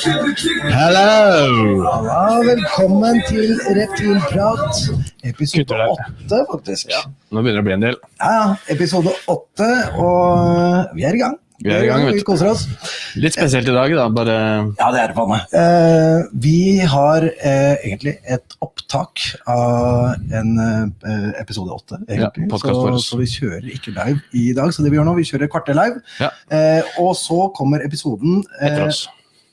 Hello! Ja, velkommen til Reptilprat. Episode åtte, faktisk. Ja. Nå begynner det å bli en del. ja, episode åtte, og vi er i gang. Vi er i gang, vet du. Litt spesielt i dag, da. Bare Ja, det er det faen meg. Eh, vi har eh, egentlig et opptak av en eh, episode åtte, egentlig. Ja, så, så vi kjører ikke live i dag. Så det vi gjør nå, vi kjører kvarter live. Ja. Eh, og så kommer episoden eh, etter oss.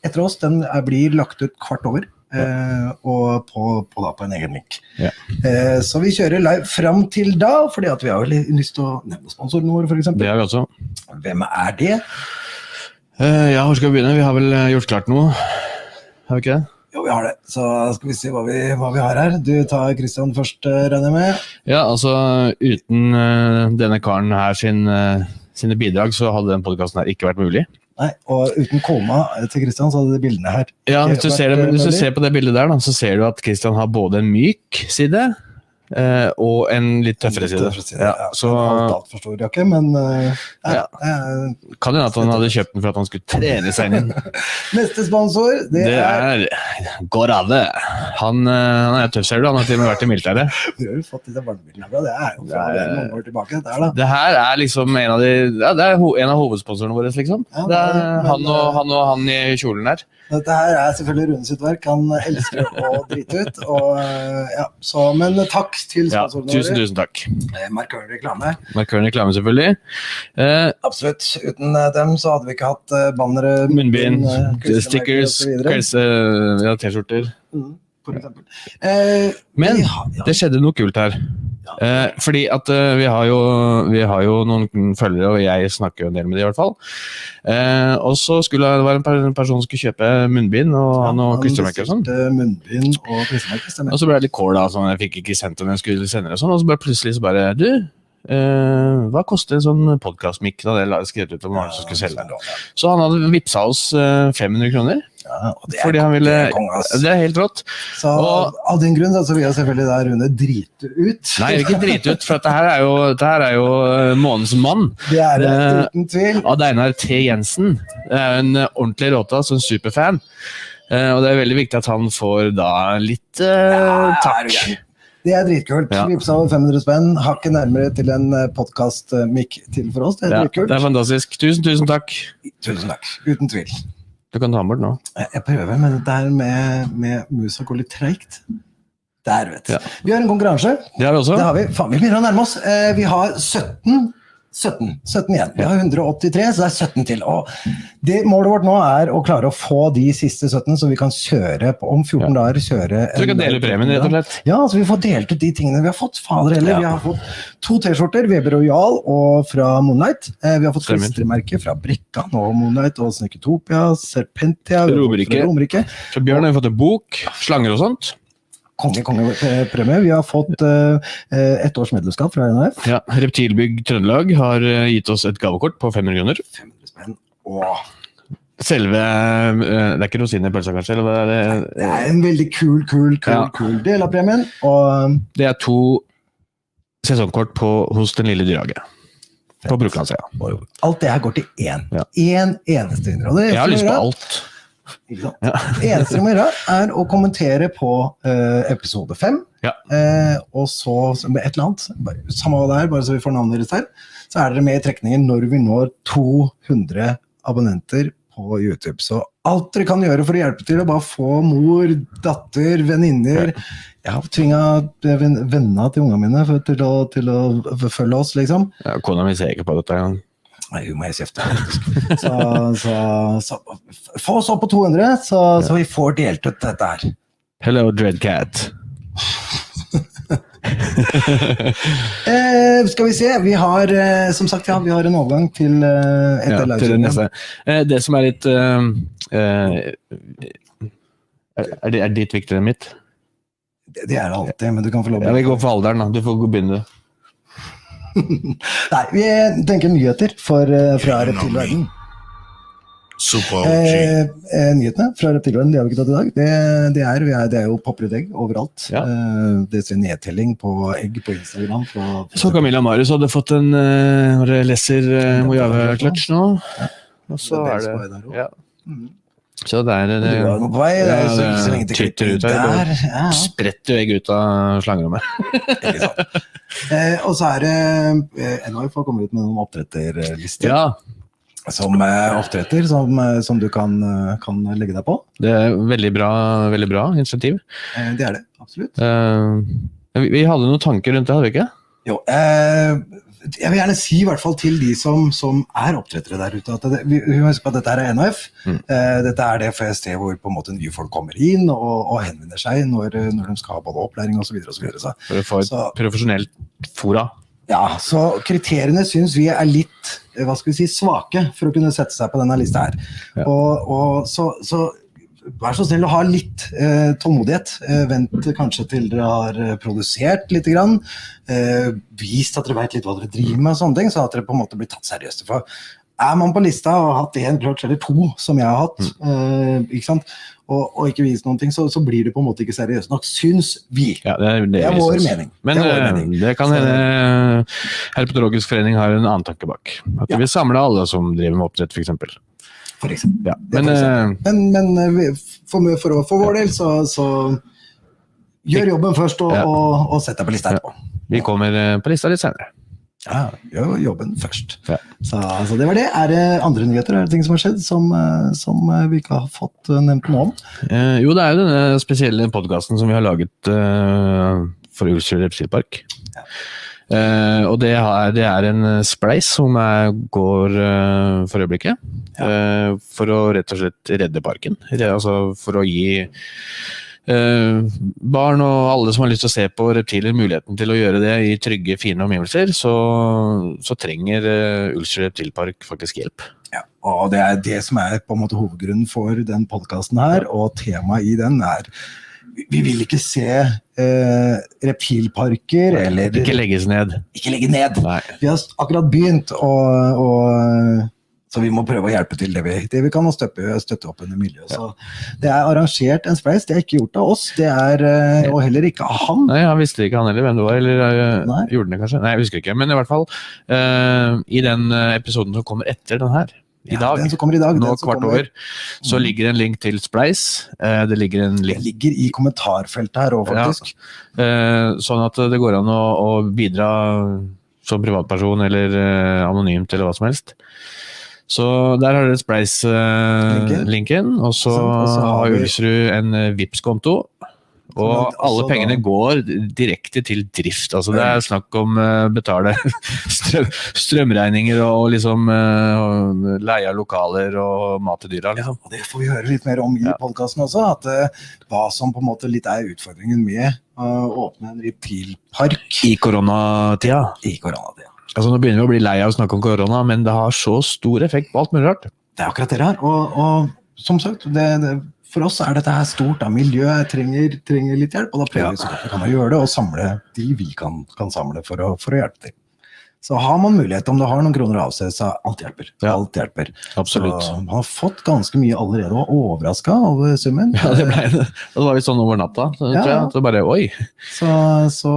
Etter oss. Den er, blir lagt ut kvart over. Eh, og på, på, da, på en egen link. Ja. Eh, så vi kjører live fram til da, fordi at vi har jo lyst til å nevne sponsoren vår, f.eks. Det har vi også. Hvem er det? Eh, ja, hvor skal vi begynne? Vi har vel eh, gjort klart noe? Har vi ikke det? Jo, vi har det. Så skal vi se hva vi, hva vi har her. Du tar Christian først, eh, regner jeg med. Ja, altså uten uh, denne karen her sin, uh, sine bidrag, så hadde den podkasten her ikke vært mulig. Nei, Og uten koma til Christian, så hadde de bildene her Ja, hvis du, ser, det, eh, hvis du ser på det bildet der, da, så ser du at Christian har både en myk side eh, og en litt tøffere side. Tøffere side, Ja, ja. så Alt altfor stor jakke, men uh, ja, uh, kan hende at han hadde kjøpt den for at han skulle trene seg inn. Neste sponsor, det, Det er er Gorade. Han, eh, han er tøff, ser du. Han har til og med vært i militæret. Vi har jo fått disse barnebildene fra. Det er jo fra Det er- noen år tilbake. her. Det her er liksom en av, de, ja, det er ho en av hovedsponsorene våre, liksom. Ja, Det er han og, han og han i kjolen der. Dette her er selvfølgelig Rune sitt verk. Han elsker å drite ut. Og, eh, ja, så, men takk til Ja, tusen, tusen takk. Markøren reklame. Markøren reklame, selvfølgelig. Eh, Absolutt. Uten eh, dem så hadde vi ikke hatt eh, bannere, munnbind, eh, stickers, eh, ja, T-skjorter. Mm, eksempel. Eh, Men har- ja, det skjedde noe kult her. Eh, fordi at eh, vi, har jo, vi har jo noen følgere, og jeg snakker jo en del med dem i hvert fall. Eh, og så skulle det være en per- person som skulle kjøpe munnbind og ha noe klistremerker og sånn. munnbind og klistremerker. Og så ble jeg litt kål, da, sånn, jeg fikk ikke sendt den jeg skulle sende. det og sånn, og så bare plutselig så bare Du, eh, hva koster en sånn podkastmikk? Da det skrevet ut om mange som skulle selge. Så han hadde vippsa oss eh, 500 kroner. Ja, det er, han ville det er. Helt rått. Så og- av den grunn så vil jeg selvfølgelig da Rune drite ut. Nei, jeg vil ikke drite ut, for dette her er jo, dette er jo eh, månedens mann. Det er det Eh, uten tvil. Av Deinar T. Jensen. Det er jo en ordentlig råta, så en superfan. Eh, og det er veldig viktig at han får da litt uh, takk. Det er dritkult. Ja. Vips over 500 spenn. Hakket nærmere til en podkast-mikk til for oss. Det er Ja, dritkult. det er fantastisk. Tusen, tusen takk. Tusen takk. Uten tvil. Du kan ta bort nå. Jeg prøver, men dette her med, med musa går litt treigt. Der, vet du. Ja. Vi har en konkurranse. Det har vi også. Det har vi. Faen, vi begynner å nærme oss. Eh, vi har 17. 17, 17 igjen. Vi har 183, så det er 17 til. Og det Målet vårt nå er å klare å få de siste 17, så vi kan kjøre på, om 14 dager. kjøre Så vi kan dele premien, rett og slett. Ja, så vi får delt ut de tingene vi har fått. Fader heller. Ja. Vi har fått to T-skjorter, Weber Royal og fra Moonlight. Eh, vi har fått klistremerker fra Brekkan og Moonlight og Sneketopia, Serpentia Romerike. fra Romerike. Fra Bjørn har vi fått en bok, slanger og sånt. Konge, kongepremie. Vi har fått eh, eh, ett års medlemskap fra NHF. Ja, Reptilbygg Trøndelag har eh, gitt oss et gavekort på 500 kroner. 500 spenn. Åh, Selve eh, Det er ikke rosiner i pølsa, kanskje? Eller hva er det? det er en veldig kul, kul, kul, Ja. kul del av premien. Og Det er to sesongkort på, hos Den lille dyrehage. På Brokelandsøya. Ja. alt det her går til én. Ja. Én eneste vinner. Jeg har lyst på alt. Ikke sant? Det eneste du må gjøre, er å kommentere på uh, episode fem. Ja. Uh, og så et eller annet, samme hva det er, bare så vi får navnet deres her, så er dere med i trekningen når vi når 200 abonnenter på YouTube. Så alt dere kan gjøre for å hjelpe til å bare få mor, datter, venninner Jeg har tvinga vennene til ungene mine til, å, til å følge oss, liksom. Ja, kona mi ser ikke på dette engang. Nei, hun må jeg kjefte, faktisk. Så, så, så få oss opp på 200, så, så vi får delt ut dette her. Hello, Dreadcat. Eh, skal vi se, vi har eh, som sagt ja, vi har en overgang til eh, Ja, etter til det neste. Eh, Det som er litt eh, eh, er, er det- er ditt viktigere enn mitt? Det, det er det alltid, men du kan få lov Ja, Vi går for alderen, da. Du får begynne. Nei, vi tenker nyheter for, eh, fra reptilverden. Eh, eh, nyhetene fra reptilverden de har vi ikke tatt i dag. Det, det, er, vi er, det er jo popper egg overalt. Ja. Eh, det ser nedtelling på egg på Instagram. Fra, Så Camilla Marius hadde fått en uh, leser uh, Mojave-clutch nå. Og så Det er er det også. ja. Mhm. Så det er Du det, er jo på vei, det er så, ikke så lenge til ut der. Ja, spretter egg ut av slangerommet. Ikke sant. Eh, og så er det eh, NHF har kommet ut med noen oppdretterlister Ja, som eh, oppdretter som, eh, som du kan, eh, kan legge deg på. det er veldig bra, veldig bra initiativ. Eh, det er det, absolutt. Eh, vi, vi hadde noen tanker rundt det, hadde vi ikke? Jo, eh, jeg vil gjerne si i hvert fall til de som, som er oppdrettere der ute, at det, vi, vi må huske på at dette er NHF. Mm. Eh, dette er det FST hvor på en måte nye folk kommer inn og, og henvender seg når, når de skal ha både opplæring osv. For å få et profesjonelt fora. Ja, så kriteriene syns vi er litt eh, hva skal vi si, svake for å kunne sette seg på denne lista her. Ja. Og, og så, så vær så snill å ha litt eh, tålmodighet. Eh, vent kanskje til dere har eh, produsert litt. Grann. Eh, vist at dere vet litt hva dere driver med, og sånne ting, så at dere på en måte blir tatt seriøst. For er man på lista og har hatt én clutch eller to, som jeg har hatt, eh, ikke sant? Og, og ikke vist noen ting, så, så blir det på en måte ikke seriøst nok, syns vi. Ja, det er, det Det er vi vår mening. Men Det vår eh, mening. det kan hende Herpetologisk forening har en annen tanke bak. At de Ja. vil samle alle som driver med oppdrett, f.eks. For eksempel. Ja. Men for eh. Men, men eh, for, for, for vår del, så, så gjør jobben først, og, Ja. og, og sett deg på lista etterpå. vi kommer eh, på lista litt senere. Ja, gjør jobben først. Ja. Så, altså, det var det. Er det andre nyheter? Er det ting som har skjedd som, som vi ikke har fått nevnt noe om? Eh, jo, det er jo denne spesielle podkasten som vi har laget eh, for Ulster Reptilpark. Eh, og det, er, det er en eh, spleis som går uh, for øyeblikket. eh, for å rett og slett redde parken. Re- Altså for å gi barn og alle som har lyst til å se på reptiler, muligheten til å gjøre det i trygge, fine omgivelser, så, så trenger uh, Ulster Reptilpark faktisk hjelp. Ja, og det er det som er på en måte hovedgrunnen for den podkasten her, og temaet i den er vi vil ikke se eh, reptilparker eller Ikke legges ned. ikke legge ned. Nei. Vi har akkurat begynt, og, og, så vi må prøve å hjelpe til det vi, det vi kan og støtte, støtte opp under miljøet. Så det er arrangert en spleis, det er ikke gjort av oss, det er, eh, og heller ikke av han. Nei, han visste ikke han heller hvem det var, eller Nei. gjorde han det kanskje? Nei, jeg husker ikke. Men i hvert fall, øh, i den episoden som kommer etter den her, i Ja, dag, i dag, nå kvart kommer- over, så ligger det en link til Spleis. Eh, det ligger en Det ligger i kommentarfeltet her òg, faktisk. Ja. sånn at det går an å, å bidra som privatperson eller eh, anonymt eller hva som helst. Så der har dere Linken. Spleis-linken, og så har Ulsrud en eh, Vipps-konto. Og alle pengene går direkte til drift. Altså det er snakk om å betale strøm, strømregninger og liksom uh, leie av lokaler og mat til dyra. Liksom. Og det får vi høre litt mer om i Ja. podkasten også, at uh, hva som på en måte litt er utfordringen med eh, å åpne en reptilpark I koronatida. i koronatida. Altså Nå begynner vi å bli lei av å snakke om korona, men det har så stor effekt på alt mulig rart. Det er akkurat det det er. Og, og som sagt, det, det, for oss er dette her stort. Da. Miljøet trenger, trenger litt hjelp, og da prøver vi så godt vi kan å gjøre det, og samle de vi kan, kan samle for å, for å hjelpe til. Så har man mulighet, om du har noen kroner å avse, så alt hjelper. Ja. Alt hjelper. Absolutt. Så man har fått ganske mye allerede, og overraska over summen. Ja, det ble det. Det var litt sånn over natta. Så, Ja. tror jeg, Så bare, oi. Så, så,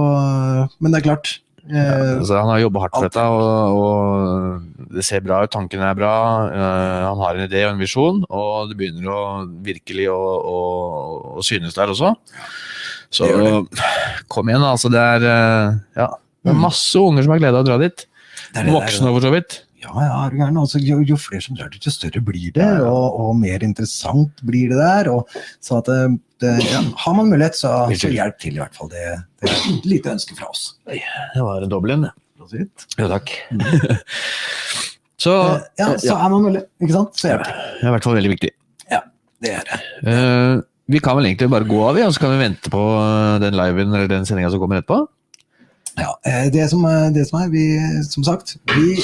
men det er klart. Eh, Altså, han har jobba hardt for dette, og, og det ser bra ut. Tankene er bra. Uh, han har en idé og en visjon, og det begynner å virkelig å, å, å synes der også. Så Det det. kom igjen, altså. Det er uh, ja, det er Mm. masse unger som har glede av å dra dit. Voksne for så vidt. Ja, ja, er du gæren. Altså, jo, jo flere som drar dit, jo større blir det, og, og mer interessant blir det der. Og, så at det, det, ja, har man mulighet, så, så hjelp til, i hvert fall. Det, det er et lite ønske fra oss. Det var en dobbel en, det. Ja, takk. så Eh, Ja, så er man mulig, ikke sant? Så hjelp til. det er i hvert fall veldig viktig. Ja, det er det. Uh, vi kan vel egentlig bare gå av, vi, og så kan vi vente på eh, den liven eller den sendinga som kommer etterpå. Ja, eh, det som det som er vi, som sagt, vi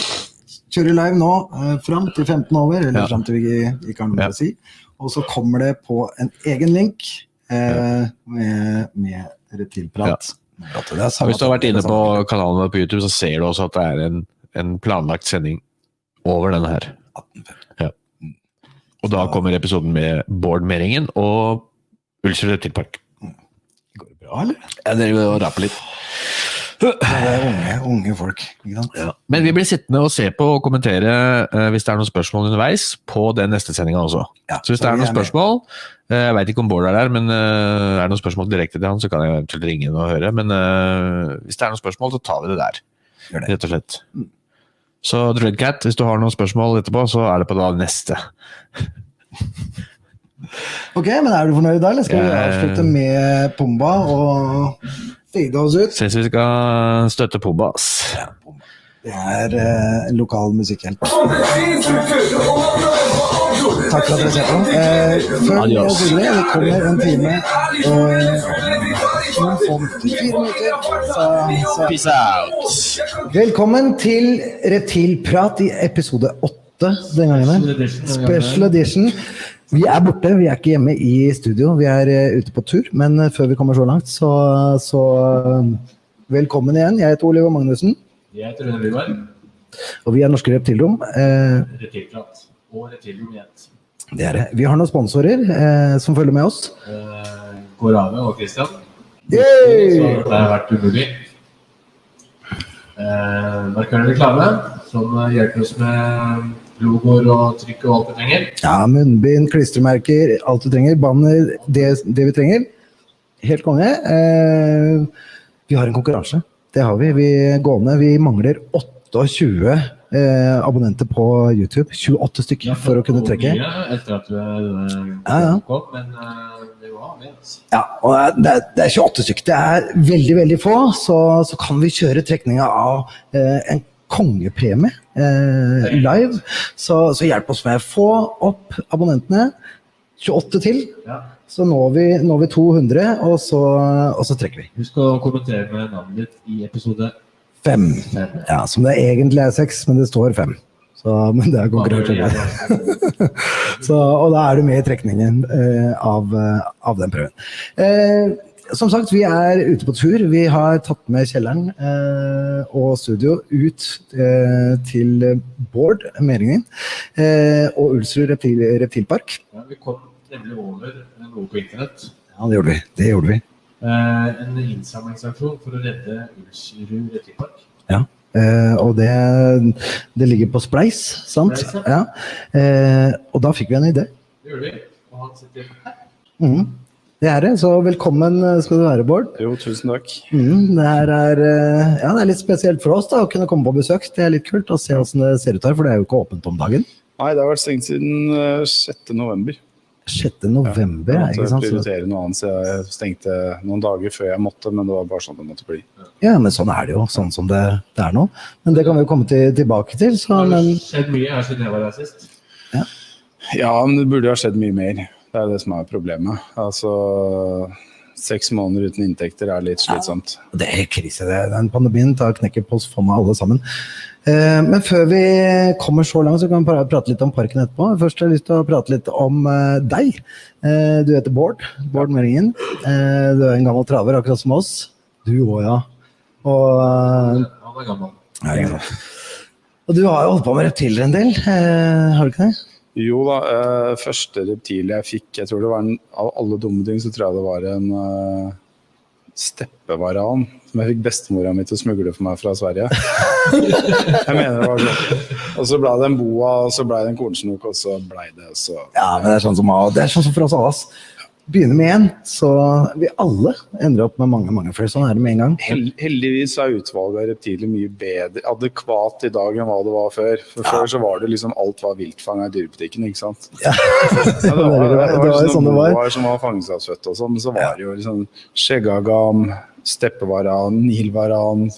kjører live nå eh, fram til 15 over, eller Ja. fram til vi ikke har noe Ja. å si. Og så kommer det på en egen link eh, med, med reptilprat. Ja. er hvis du har vært inne på kanalen vår på YouTube, så ser du også at det er en, en planlagt sending over denne her. Ja. Og da kommer episoden med Bård Meringen og Ulsrud Reptilpark. Går det bra, eller? Ja, dere vil rape litt. Det er unge, unge folk. Sant? Men vi blir sittende og se på og kommentere eh, hvis det er noen spørsmål underveis på den neste sendinga også. Ja, så hvis det er noen spørsmål eh, Jeg veit ikke om Bård er der, men eh, er det noen spørsmål direkte til han, så kan jeg eventuelt ringe og høre. Men eh, hvis det er noen spørsmål, så tar vi det der. Det. Rett og slett. Så Dreadcat, hvis du har noen spørsmål etterpå, så er det på da neste. Ok, men er du fornøyd da, eller skal vi avslutte med Pumba og fade oss ut? Syns vi skal støtte Pobba, ass. Det er eh, en lokal musikkhjelp. Takk for at dere ser på. Eh, før vi Adios. går videre, det kommer en time og noen få minutter. Fire minutter. Så, så. Peace out! Velkommen til Retilprat i episode åtte den gangen. Special edition. Vi er borte, vi er ikke hjemme i studio. Vi er eh, ute på tur. Men eh, før vi kommer så langt, så, så eh, velkommen igjen. Jeg heter Oliver Magnussen, Jeg heter Rune Wiberg. og vi er Norske Reptilrom. Eh, Reptilprat. Og Reptilrom i det er det. Vi har noen sponsorer eh, som følger med oss. Eh, Gorave og Christian. Yay! Så det har vært umulig. Eh, Markørende reklame, som hjelper oss med logoer og trykk og alt vi trenger. Ja, munnbind, klistremerker, alt du trenger. Banner, det, det vi trenger. Helt konge. Eh, vi har en konkurranse. Det har vi. Vi gående. Vi mangler 28 eh, abonnenter på YouTube. 28 stykker for å kunne trekke. Mye Etter at du eh, Ja, ja. kom, men eh, det var med. Altså. Ja, og det er, det er 28 stykker. Det er veldig, veldig få. Så, så kan vi kjøre trekninga av eh, en kongepremie eh, live. Så, så hjelp oss med. å Få opp abonnentene. 28 til. Ja. Så når vi, når vi 200, og så, og så trekker vi. Husk å kommentere med navnet ditt i episode Fem. fem. Ja, som det egentlig er seks, men det står fem. Så, men det er konkurranse. Og da er du med i trekningen eh, av, eh, av den prøven. Eh, som sagt, vi er ute på tur. Vi har tatt med kjelleren eh, og studio ut eh, til Bård Meringen eh, og Ulsrud reptil, reptilpark. Ja, vi kom nemlig over noe på internett. Ja, det gjorde vi. Det gjorde vi. Eh, en innsamlingsaksjon for å redde Ulsrud reptilpark. Ja. Eh, og det, det ligger på Spleis, sant? Spleis, Ja. Eh, og da fikk vi en idé. Det gjorde vi. Og han sitter her. Mhm. Det er det, så velkommen skal du være, Bård. Jo, tusen takk. Mm, det, her er, eh, ja, det er litt spesielt for oss da, å kunne komme på besøk. Det er litt kult å se hvordan det ser ut her, for det er jo ikke åpent om dagen. Nei, det har vært stengt siden eh, 6. november. 6. november, Jeg ja, ikke måtte sant? Prioritere noe annet, så jeg stengte noen dager før jeg måtte, men det var bare sånn det måtte bli. ja, men sånn er det jo, sånn som det, det er nå. Men det kan vi jo komme til, tilbake til. Så, Det har skjedd mye her siden jeg var her sist. Ja, men det burde ha skjedd mye mer. Det er det som er problemet. Altså, seks måneder uten inntekter er litt slitsomt. Det er krise. det. Den pandemien tar knekken på oss for meg alle sammen. Eh, Men før vi kommer så langt, så kan vi pra- prate litt om parken etterpå. Først har jeg lyst til å prate litt om eh, deg. Eh, Du heter Bård. Bård Meringen. Eh, Du er en gammel traver, akkurat som oss. Du òg, ja. Og, eh, Han er gammel. ja, og du har jo holdt på med reptiler en del, eh, har du ikke det? Jo da, eh, første reptil jeg fikk, jeg tror det var en, av alle dumme ting, så tror jeg det var en uh, steppevaran som jeg fikk bestemora mi til å smugle for meg fra Sverige. jeg mener det var sånn. Og så ble det en boa, og så ble det en kornsnok, og så ble det så Ja, men det er sånn som, det er sånn som for oss alle. ass. Begynner med én, så vi alle ender opp med mange, mange flere. Sånn er det med en gang. Heldigvis er utvalget av reptiler mye bedre, adekvat i dag enn hva det var før. For Før så var det liksom alt var viltfanga i dyrebutikken, ikke sant. Ja. Ja, det var, det var, Det var sånn det var. som var fangenskapsfødt og sånn, men så var det jo liksom skjeggagam, steppevaran, nilvaran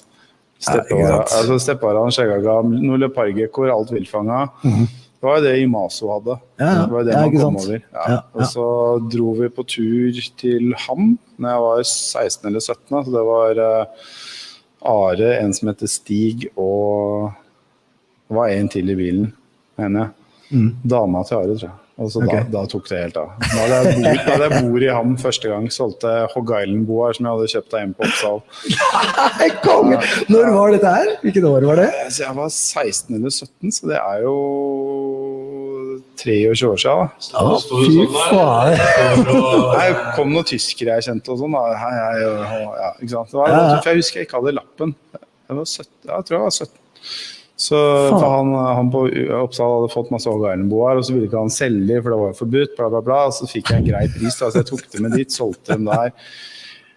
Steppevaran, ja, altså steppevaran, skjeggagam, noen leopardgekkoer, alt viltfanga. Det var jo det Imaso hadde. Ja, ja. Det var det Ja, man kom sant. over. Ja. Ja. Og så dro vi på tur til Ham når jeg var 16 eller 17. Så det var eh, Are, en som heter Stig, og det var en til i bilen, mener jeg. Dama til Are, tror jeg. Og så okay. Da, da tok det helt av. Da hadde jeg hadde jeg bord i Ham første gang. Solgte Hog Island-boer som jeg hadde kjøpt av en på Oppsal. Nei, konge! Når var dette her? Hvilket år var det? Så jeg var 16 eller 17, så det er jo 23 år siden. Da. Ja, fy faen. Det kom noen tyskere jeg kjente og sånn. da. Hei, hei, og- ja, ikke sant? Var, Ja, ja. Jeg husker jeg ikke hadde lappen. Jeg, var 17, jeg tror jeg var 17. Så for han, han på Oppsal hadde fått masse Hogg Island-boer, og så ville ikke han selge, for det var jo forbudt, bla, bla, bla. Og så fikk jeg en grei pris, da, så jeg tok det med dit, solgte dem der.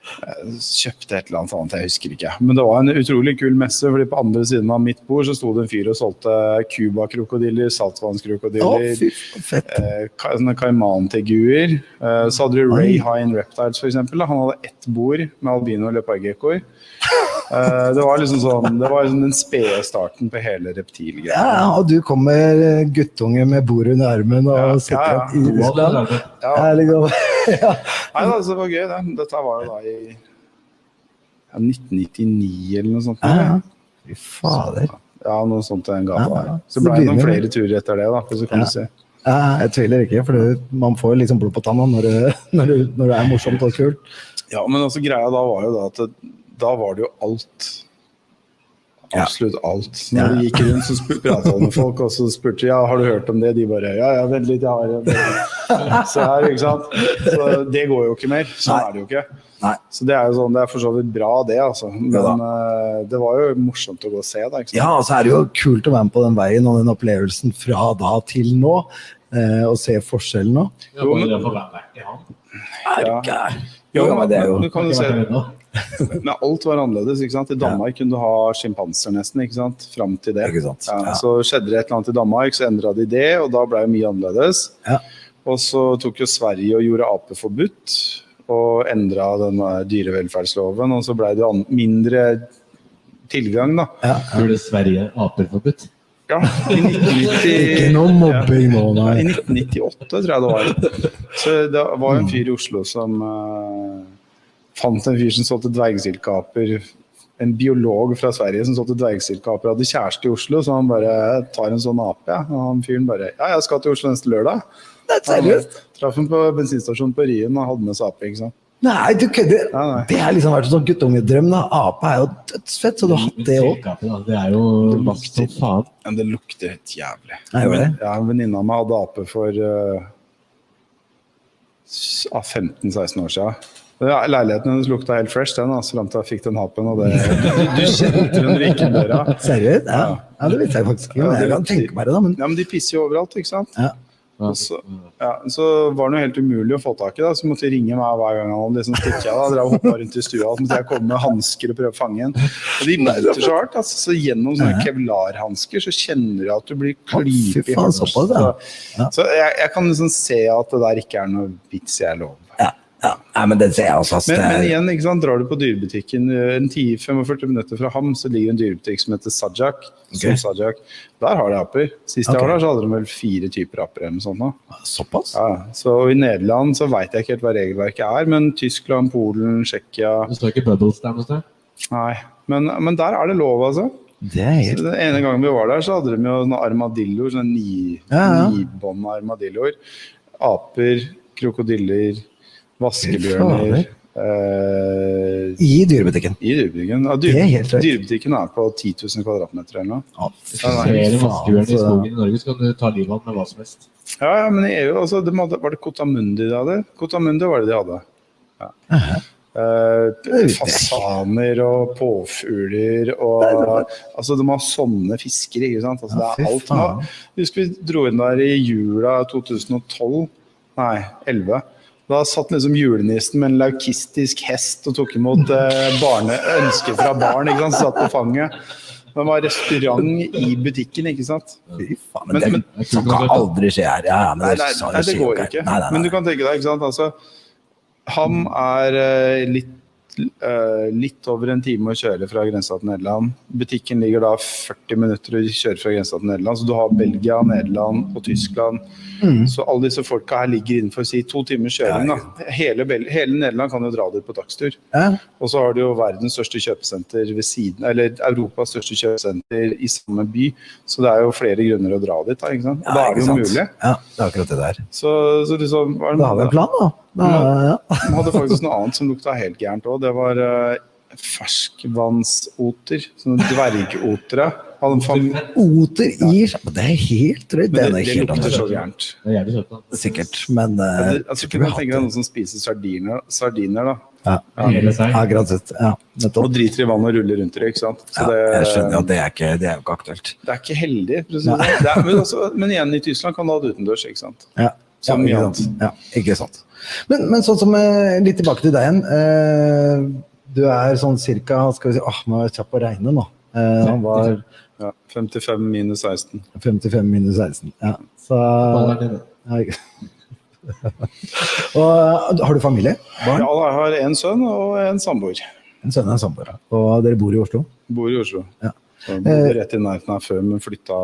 Kjøpte et eller annet annet, jeg husker ikke. Men det var en utrolig kul messe, fordi på andre siden av mitt bord så sto det en fyr og solgte Cuba-krokodiller, saltvannskrokodiller. faen. Eh, ka- kaimanteguer. Eh, så hadde du Ray Hine Reptiles, eksempel. Han hadde ett bord med albino leopardgekkoer. Eh, det var liksom sånn, det var liksom den spede starten på hele reptilgreia. Ja, og du kommer med guttunge med bord under armen og Ja, sitter ja, opp i Russland. Ja. Ja, liksom. ja. Nei, da, det var gøy, det. Dette var jo da i ja, 1999 eller noe sånt. Ja, ja. Fy fader. Ja, noe sånt i den gata Ja, ja. der. Så Så ble det det noen flere turer etter det, da. Så kan Ja. du se. Ja, jeg tviler ikke, for du- man får liksom blod på tanna når, når, når det er morsomt og kult. Ja, men altså greia da var jo da at det, da var det jo alt. Absolutt alt. Når Ja. du gikk rundt, så du med folk, og så spurte de ja, har du hørt om det. De bare ja, ja, vent litt, jeg har en Se her, ikke sant. Så det går jo ikke mer. Sånn Nei. er det jo ikke. Nei. Så det er jo sånn, det er for så vidt bra, det, altså. Men Ja uh, det var jo morsomt å gå og se, da. ikke sant? Ja, og så er det jo kult å være med på den veien og den opplevelsen fra da til nå. Uh, og se forskjellen nå. Ja, men, i. Ja. Jo, men det er jo Du kan jo se. Men alt var annerledes. ikke sant? I Danmark kunne du ha sjimpanser nesten, ikke sant? Fram til det. Ja, Ja. Så skjedde det et eller annet i Danmark, så endra de det, og da ble det mye annerledes. Ja. Og så tok jo Sverige og gjorde ape forbudt, og endra den dyrevelferdsloven, og så ble det an mindre tilgang, da. Ja, Gjorde Sverige aper forbudt? Ja, i 1990 Ikke noe mobbing nå, ja, I 1998, tror jeg det var. Så det var en fyr i Oslo som eh, fant en fyr som solgte dvergsilkeaper. En biolog fra Sverige som solgte dvergsilkeaper, hadde kjæreste i Oslo, så han bare tar en sånn ape. Ja. Og han fyren bare Ja, jeg skal til Oslo neste lørdag. Det er seriøst. Traff ham på bensinstasjonen på Ryen og hadde med seg ape. ikke sant? Nei, du kødder. Nei. Det har liksom vært en sånn guttungedrøm. da. Ape er jo dødsfett, så du har hatt det òg. Det er jo vakt som faen. Men det lukter helt jævlig. Nei, det? Ja, En venninne av meg hadde ape for uh, 15-16 år siden. Ja, leiligheten hennes lukta helt fresh, den, altså, fram til jeg fikk den hapen. Og det, du, du kjente den når du gikk døra. Seriøst? Ja. ja, det visste jeg faktisk ikke. Jeg kan tenke meg det, da. Men Ja, men de pisser jo overalt, ikke sant? Ja. Så, ja, så var det jo helt umulig å få tak i, da, så måtte de ringe meg hver gang han liksom stikket. av. Da. Drev og hoppa rundt i stua, så måtte jeg komme med hansker og prøve å fange en. Og de biter så hardt. Altså, så gjennom sånne kevlarhansker så kjenner du at du blir ja. Så, så jeg, jeg kan liksom se at det der ikke er noe vits jeg er lov. Ja. Nei, men det ser jeg også. Men, Det men igjen, ikke sant? drar du på dyrebutikken eh, en 10-45 minutter fra Ham, så ligger en dyrebutikk som heter Sajak. Som Sajak. Der har de aper. Sist jeg okay. var der, så hadde de vel fire typer aper eller noe sånt. Da. Såpass? Ja, så I Nederland så veit jeg ikke helt hva regelverket er, men Tyskland, Polen, Tsjekkia Det står ikke Bubbles der noe sted. Nei. Men, men der er det lov, altså. Det er helt Den ene gangen vi var der, så hadde de jo sånne armadilloer. Sånne ni, Ja, ja. nibånda armadilloer. Aper, krokodiller, vaskebjørner. Eh, I dyrebutikken. I dyrebutikken. Ja, dyre, er dyrebutikken er på 10 000 kvadratmeter eller noe. Ja, Flere vaskebjørner vaskebjørn i skogen i Norge, så kan du ta livet av den med hva som helst. Ja, ja, men i EU altså, de hadde, Var det Cotamundi de hadde? Cotamundi var det de hadde. Ja. Eh, fasaner og påfugler og Altså, de har sånne fisker, ikke sant. Altså, Ja, det er alt. Nå. Husker vi dro inn der i jula 2012? Nei, 11. Da satt liksom julenissen med en laukistisk hest og tok imot eh, barne, ønsker fra barn. ikke sant, Satt på fanget. Det var restaurant i butikken, ikke sant. Fy faen, Men- men, det sånn kan aldri skje her. Ja, ja, men Nei, det, nei, nei, det går ikke. Nei, Men du kan tenke deg, ikke sant. Altså, han er eh, litt, litt over en time å kjøre fra grensa til Nederland. Butikken ligger da 40 minutter å kjøre fra grensa til Nederland. Så du har Belgia, Nederland og Tyskland. Mm. Så alle disse folka her ligger innenfor si, to timers kjøring. Da. Hele, hele Nederland kan jo dra dit på dagstur. Ja, Og så har du jo verdens største kjøpesenter ved siden, eller Europas største kjøpesenter i samme by. Så det er jo flere grunner å dra dit. Da, ikke sant? Og da er det jo mulig. Ja, det er akkurat det der. Så, så liksom, det Da har vi en plan, da. Da ja. De hadde faktisk noe annet som lukta helt gærent òg. Det var uh, ferskvannsoter. Sånne dvergotere. Oter i Men Det er helt drøyt. Det men det, det lukter så gærent. Det er. Sikkert, men uh, ja, jeg altså, kunne tenke deg noen som spiser sardiner, sardiner da, det. Ja, ja granset. Ja, og driter i vann og ruller rundt i det? ikke sant? Så Ja, det, jeg skjønner at det er ikke, det er jo ikke aktuelt. det er ikke heldig. Det. sånn. Er, men, også, men igjen, i Tyskland kan du ha det utendørs. ikke sant? Ja, ja, ikke sant. Ja, ikke sant. Men, men sånn som eh, Litt tilbake til deg igjen. Eh, du er sånn cirka Skal vi si Åh, må jeg kjapp på å regne nå. Eh, han var Ja, 55 minus 16. 55 minus 16. Ja, så ja, Og har du familie? Barn? Ja, jeg har en sønn og en samboer. En sønn og en samboer. Og dere bor i Oslo? Bor i Oslo. Ja. Så jeg bodde rett i nærheten her før, men flytta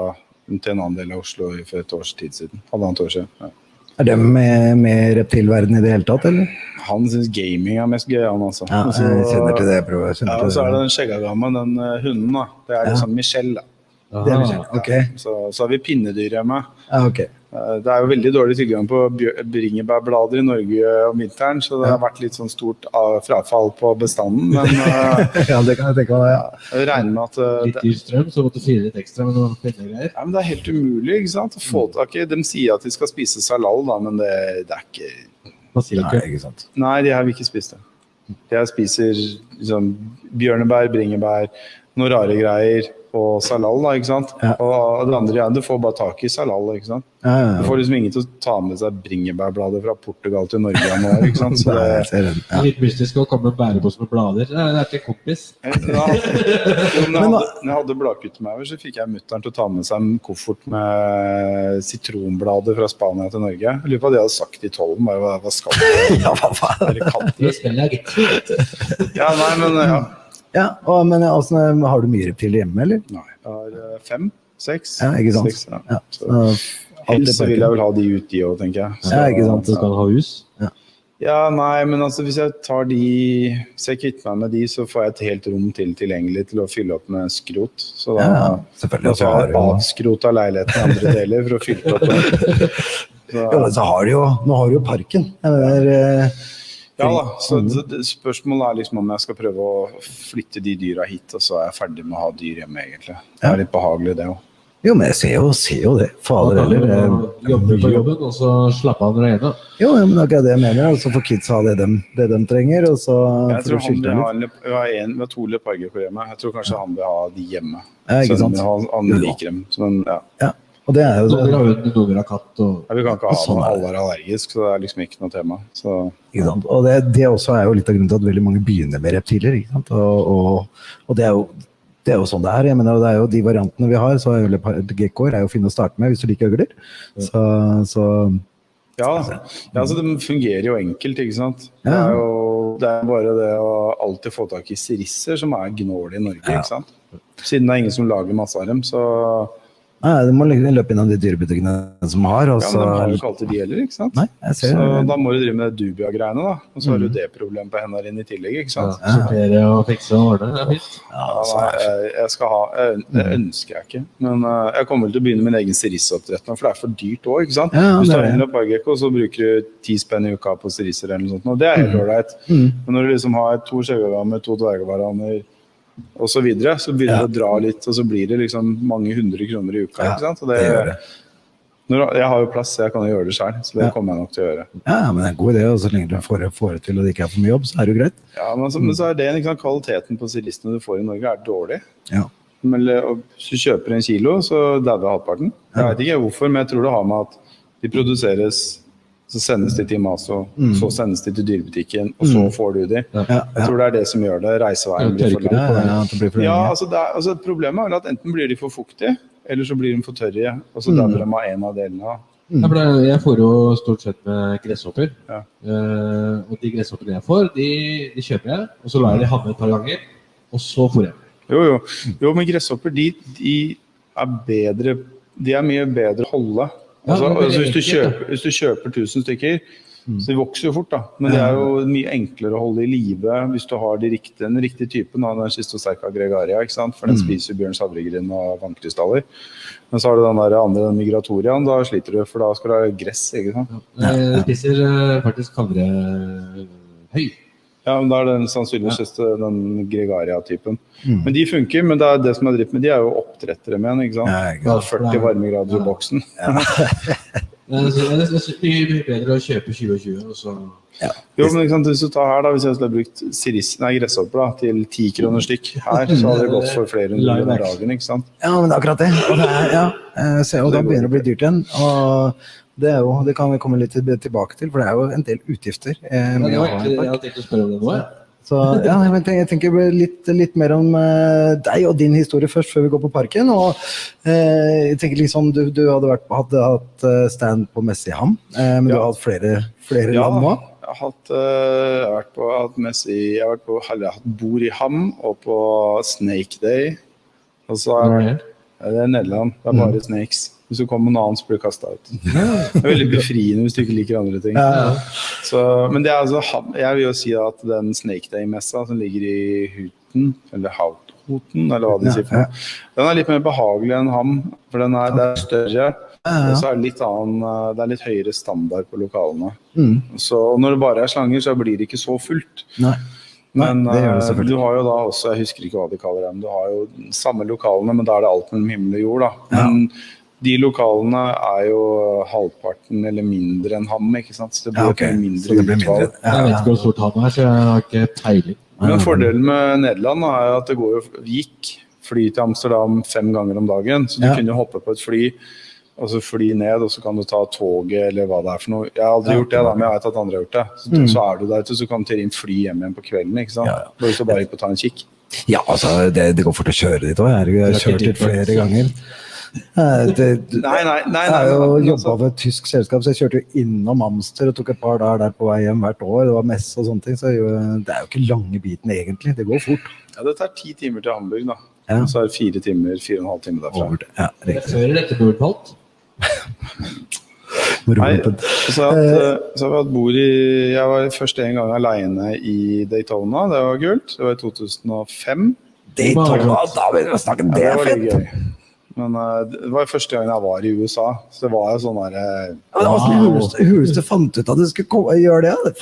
til en annen del av Oslo for et års tid siden. Halvannet år siden. Ja. Er de med, med reptilverden i det hele tatt, eller? Han syns gaming er mest gøy, han altså. Ja, Og så- jeg kjenner til det. Kjenner Ja, og så er det den skjeggagamma, den uh, hunden, da. Det er Ja. liksom Michelle, da. Det er Michelle. Ok. Så, så har vi pinnedyr hjemme. Ja, ok. Eh, Det er jo veldig dårlig tilgang på bringebærblader i Norge om vinteren, så det har vært litt sånn stort frafall på bestanden. Men eh, Ja, det kan jeg tenke meg. Ja. jeg regner med at eh, Litt dyr strøm, så måtte du fyre litt ekstra med noen pennegreier? ja, men det er helt umulig ikke sant? å få tak i. De sier at de skal spise salal, da, men det, det er ikke Nei, ikke sant. Nei, de her vil ikke spise det. Jeg spiser liksom, bjørnebær, bringebær, noen rare greier og salal, da, ikke sant? Ja. Og det andre igjen, du får bare tak i salal, ikke sant? Ja, ja, Du får liksom ingen til å ta med seg bringebærblader fra Portugal til Norge nå, ikke sant? Så det, er den. Ja. Litt mystisk å komme med bærepose med blader. Det er er til kompis. Ja, når, jeg Men hadde, hadde bladkuttemauer, så fikk jeg mutter'n til å ta med seg en koffert med sitronblader fra Spania til Norge. Jeg lurer på hva de hadde sagt i tollen. Bare, hva, skal du? Ja, hva faen? Ja, nei, men ja. Ja, og, men altså, har du mye reptiler hjemme, eller? Nei, jeg har eh, fem, seks. Ja, ikke sant? Seks, ja. Ja. Så, helst så vil jeg vel ha de ut, de òg, tenker jeg. Så, Ja, ikke sant? Du skal ha hus. Ja, nei, men altså hvis jeg tar de Hvis jeg kvitter meg med de, så får jeg et helt rom til tilgjengelig til å fylle opp med skrot. Så da Ja, ja, selvfølgelig. da Og så har jeg avskrot av leiligheten i andre deler for å fylle opp. Så, ja, men så har du jo Nå har du jo parken. Jeg mener, eh, ja da, så spørsmålet er liksom om jeg skal prøve å flytte de dyra hit, og så er jeg ferdig med å ha dyr hjemme, egentlig. Det er litt behagelig, det òg. Jo, men jeg ser jo, ser jo det. Fader heller. eh, jobbe på jobben, og så slappe av når det er. Jo, men det er ikke det jeg mener. Altså så får kids ha det de, det de trenger, og så Jeg tror han vil ha en, vi har en, vi har to leoparder hjemmet. Jeg tror kanskje han vil ha de hjemme. Ja, ikke Så sant? Han, han Ja. liker dem. Så, men, ja. Ja, og det er jo Noen vil ha hund, noen vil ha katt. Og... Ja, vi kan ikke ha sånn alle er allergisk, så det er liksom ikke noe tema. Så, Ikke sant? Og det, det også er jo litt av grunnen til at veldig mange begynner med reptiler. Ikke sant? Og, og, og det, er jo, det er jo sånn det er. Jeg mener, det er jo De variantene vi har, så er gekkoer er jo fine å starte med hvis du liker øgler. Så, så ja, ja, altså, det fungerer jo enkelt, ikke sant. Det er jo det er bare det å alltid få tak i sirisser som er gnål i Norge, Ja. ikke sant. Siden det er ingen som lager masse av dem, så Nei, du må løpe innom de dyrebutikkene som har, og Ja, men de har jo ikke alltid de heller, ikke sant. Nei, jeg ser Så da må du drive med Dubia-greiene, da. Og så har Mm. du det problemet på hendene dine i tillegg, ikke Ja, sant. sortere og fikse og ordne. Det er fint. ja, Ja, jeg, jeg skal ha Det ønsker jeg ikke. Men uh, jeg kommer vel til å begynne min egen sirissoppdrett nå, for det er for dyrt òg, ikke sant. Ja, Hvis du tar har en leopardgekko, så bruker du ti spenn i uka på sirisser eller noe sånt, og det er helt ålreit. Mm. Men når du liksom har to skjevegavaner, to dvergvaraner og så videre, så begynner det å dra litt, og så blir det liksom mange hundre kroner i uka. Ikke sant? Og det gjør det. Når, jeg har jo plass, så jeg kan jo gjøre det sjøl, så det Ja. kommer jeg nok til å gjøre. Ja, men det er en god idé. Og så lenge du får, får det til og det ikke er for mye jobb, så er det jo greit. Ja, men så, men så er det liksom, Kvaliteten på stilistene du får i Norge, er dårlig. Ja. Men hvis du kjøper en kilo, så dauer halvparten. Jeg vet ikke hvorfor, men jeg tror det har med at de produseres så sendes de til Maso, så sendes de til dyrebutikken, og så får du de. Ja, Jeg tror det er det som gjør det. Reiseveien blir for lang. Ja, ja, det blir for Ja, altså, er, altså Problemet er vel at enten blir de for fuktige, eller så blir de for tørre. Og så dauer de av en av delene. Ja, for jeg får jo stort sett med gresshopper. Ja. Uh, og de gresshoppene jeg får, de, de kjøper jeg, og så lar jeg de havne et par ganger. Og så får jeg. Jo, jo. jo men gresshopper de, de er bedre De er mye bedre å holde. Ja, Altså, det altså, hvis, du kjøper, hvis du kjøper 1000 stykker, så de vokser jo fort, da. Men det er jo mye enklere å holde i live hvis du har de riktige, den riktige typen. Da, Den Schistocerca gregaria, ikke sant? for den spiser bjørns havregryn og vannkrystaller. Men så har du den der andre, den migratoriaen, da sliter du, for da skal du ha gress. ikke sant? Jeg spiser faktisk havre kavrehøy. Ja, men Da er den sannsynligvis den Gregaria-typen. Mm. Men de funker, men det er det som er dritt med de, er jo oppdrettere med den. ikke sant? Ja, ikke er 40 varmegrader i boksen. Det er mye bedre å kjøpe 2020 og så Jo, men ikke sant, Hvis du tar her da, hvis jeg skulle brukt siris, nei, gresshopper da, til 10 kroner stykk her, så hadde det gått for flere hundre kroner dagen. ikke sant? Ja, men det er akkurat det. Og, det er, ja, så, og da begynner det å bli dyrt igjen. Og det, er jo, det kan vi komme litt tilbake til, for det er jo en del utgifter. Eh, Ja, det var egentlig det jeg hadde tenkt å spørre om det nå. Så ja, jeg tenker, jeg tenker litt, litt mer om eh, deg og din historie først, før vi går på parken. Og eh, jeg tenker liksom, du, du hadde, vært, hadde hatt eh, stand på messe i Ham, eh, men du Ja. har hatt flere, flere Ja, land nå? jeg har hatt, jeg har vært på, hatt, messe i, jeg har vært på eller jeg har hatt bord i Ham og på Snake Day. Og så har jeg vært, det er Nederland. Det er Mm. bare snakes. Hvis du kommer med noe annet, så blir du kasta ut. Det er veldig befriende hvis du ikke liker andre ting. Ja, Så, men det er altså, jeg vil jo si at den Snake Day-messa som ligger i Huten, eller Hauthoten, eller hva de Ja, sier for noe, den er litt mer behagelig enn Ham, for den er, er større. Og så er det litt annen, eh, det er litt høyere standard på lokalene. Mm. Så når det bare er slanger, så blir det ikke så fullt. Nei. Nei, Men det eh, du har jo da også, jeg husker ikke hva de kaller dem, du har jo samme lokalene, men da er det alt mellom himmel og jord. da. Men de lokalene er jo halvparten eller mindre enn Ham, ikke sant? så det blir Ja, okay. mindre Så det blir mindre. Ja, Jeg vet ikke hvor stort han er, så jeg har ikke peiling. Men fordelen med Nederland er at det går jo, gikk fly til Amsterdam fem ganger om dagen, så du Ja. kunne hoppe på et fly og så fly ned, og så kan du ta toget eller hva det er for noe. Jeg har aldri Ja. gjort det, da, men jeg vet at andre har gjort det. Så, Mm. så er du der ute, så kan du til inn fly hjem igjen på kvelden. ikke sant? Ja, ja. Bare så bare gikk på ta en kikk. Ja, altså, det, det går fort å kjøre dit òg. Jeg har kjørt dit flere ganger. Eh, Det, Nei, nei, nei. Jeg nei, har jo jobba altså, for et tysk selskap, så jeg kjørte jo innom Amster og tok et par dager der på vei hjem hvert år. Det var messe og sånne ting, så det er jo ikke lange biten egentlig. Det går fort. ja, det tar ti timer til Hamburg, da. Ja. Og så er det fire timer, fire og en halv time derfra. Over. Ja, Det er riktig. Før eller etter Nordpalt? Nei, så har jeg hatt, eh, så har vi hatt bord i Jeg var først en gang aleine i Daytona, det var kult. Det var i 2005. Daytona, da begynner vi å snakke. Det er fett! Men eh, det var første gangen jeg var i USA, så det var jo sånn derre Hvordan Det huleste, huleste fant ut at du skulle komme, gjøre det.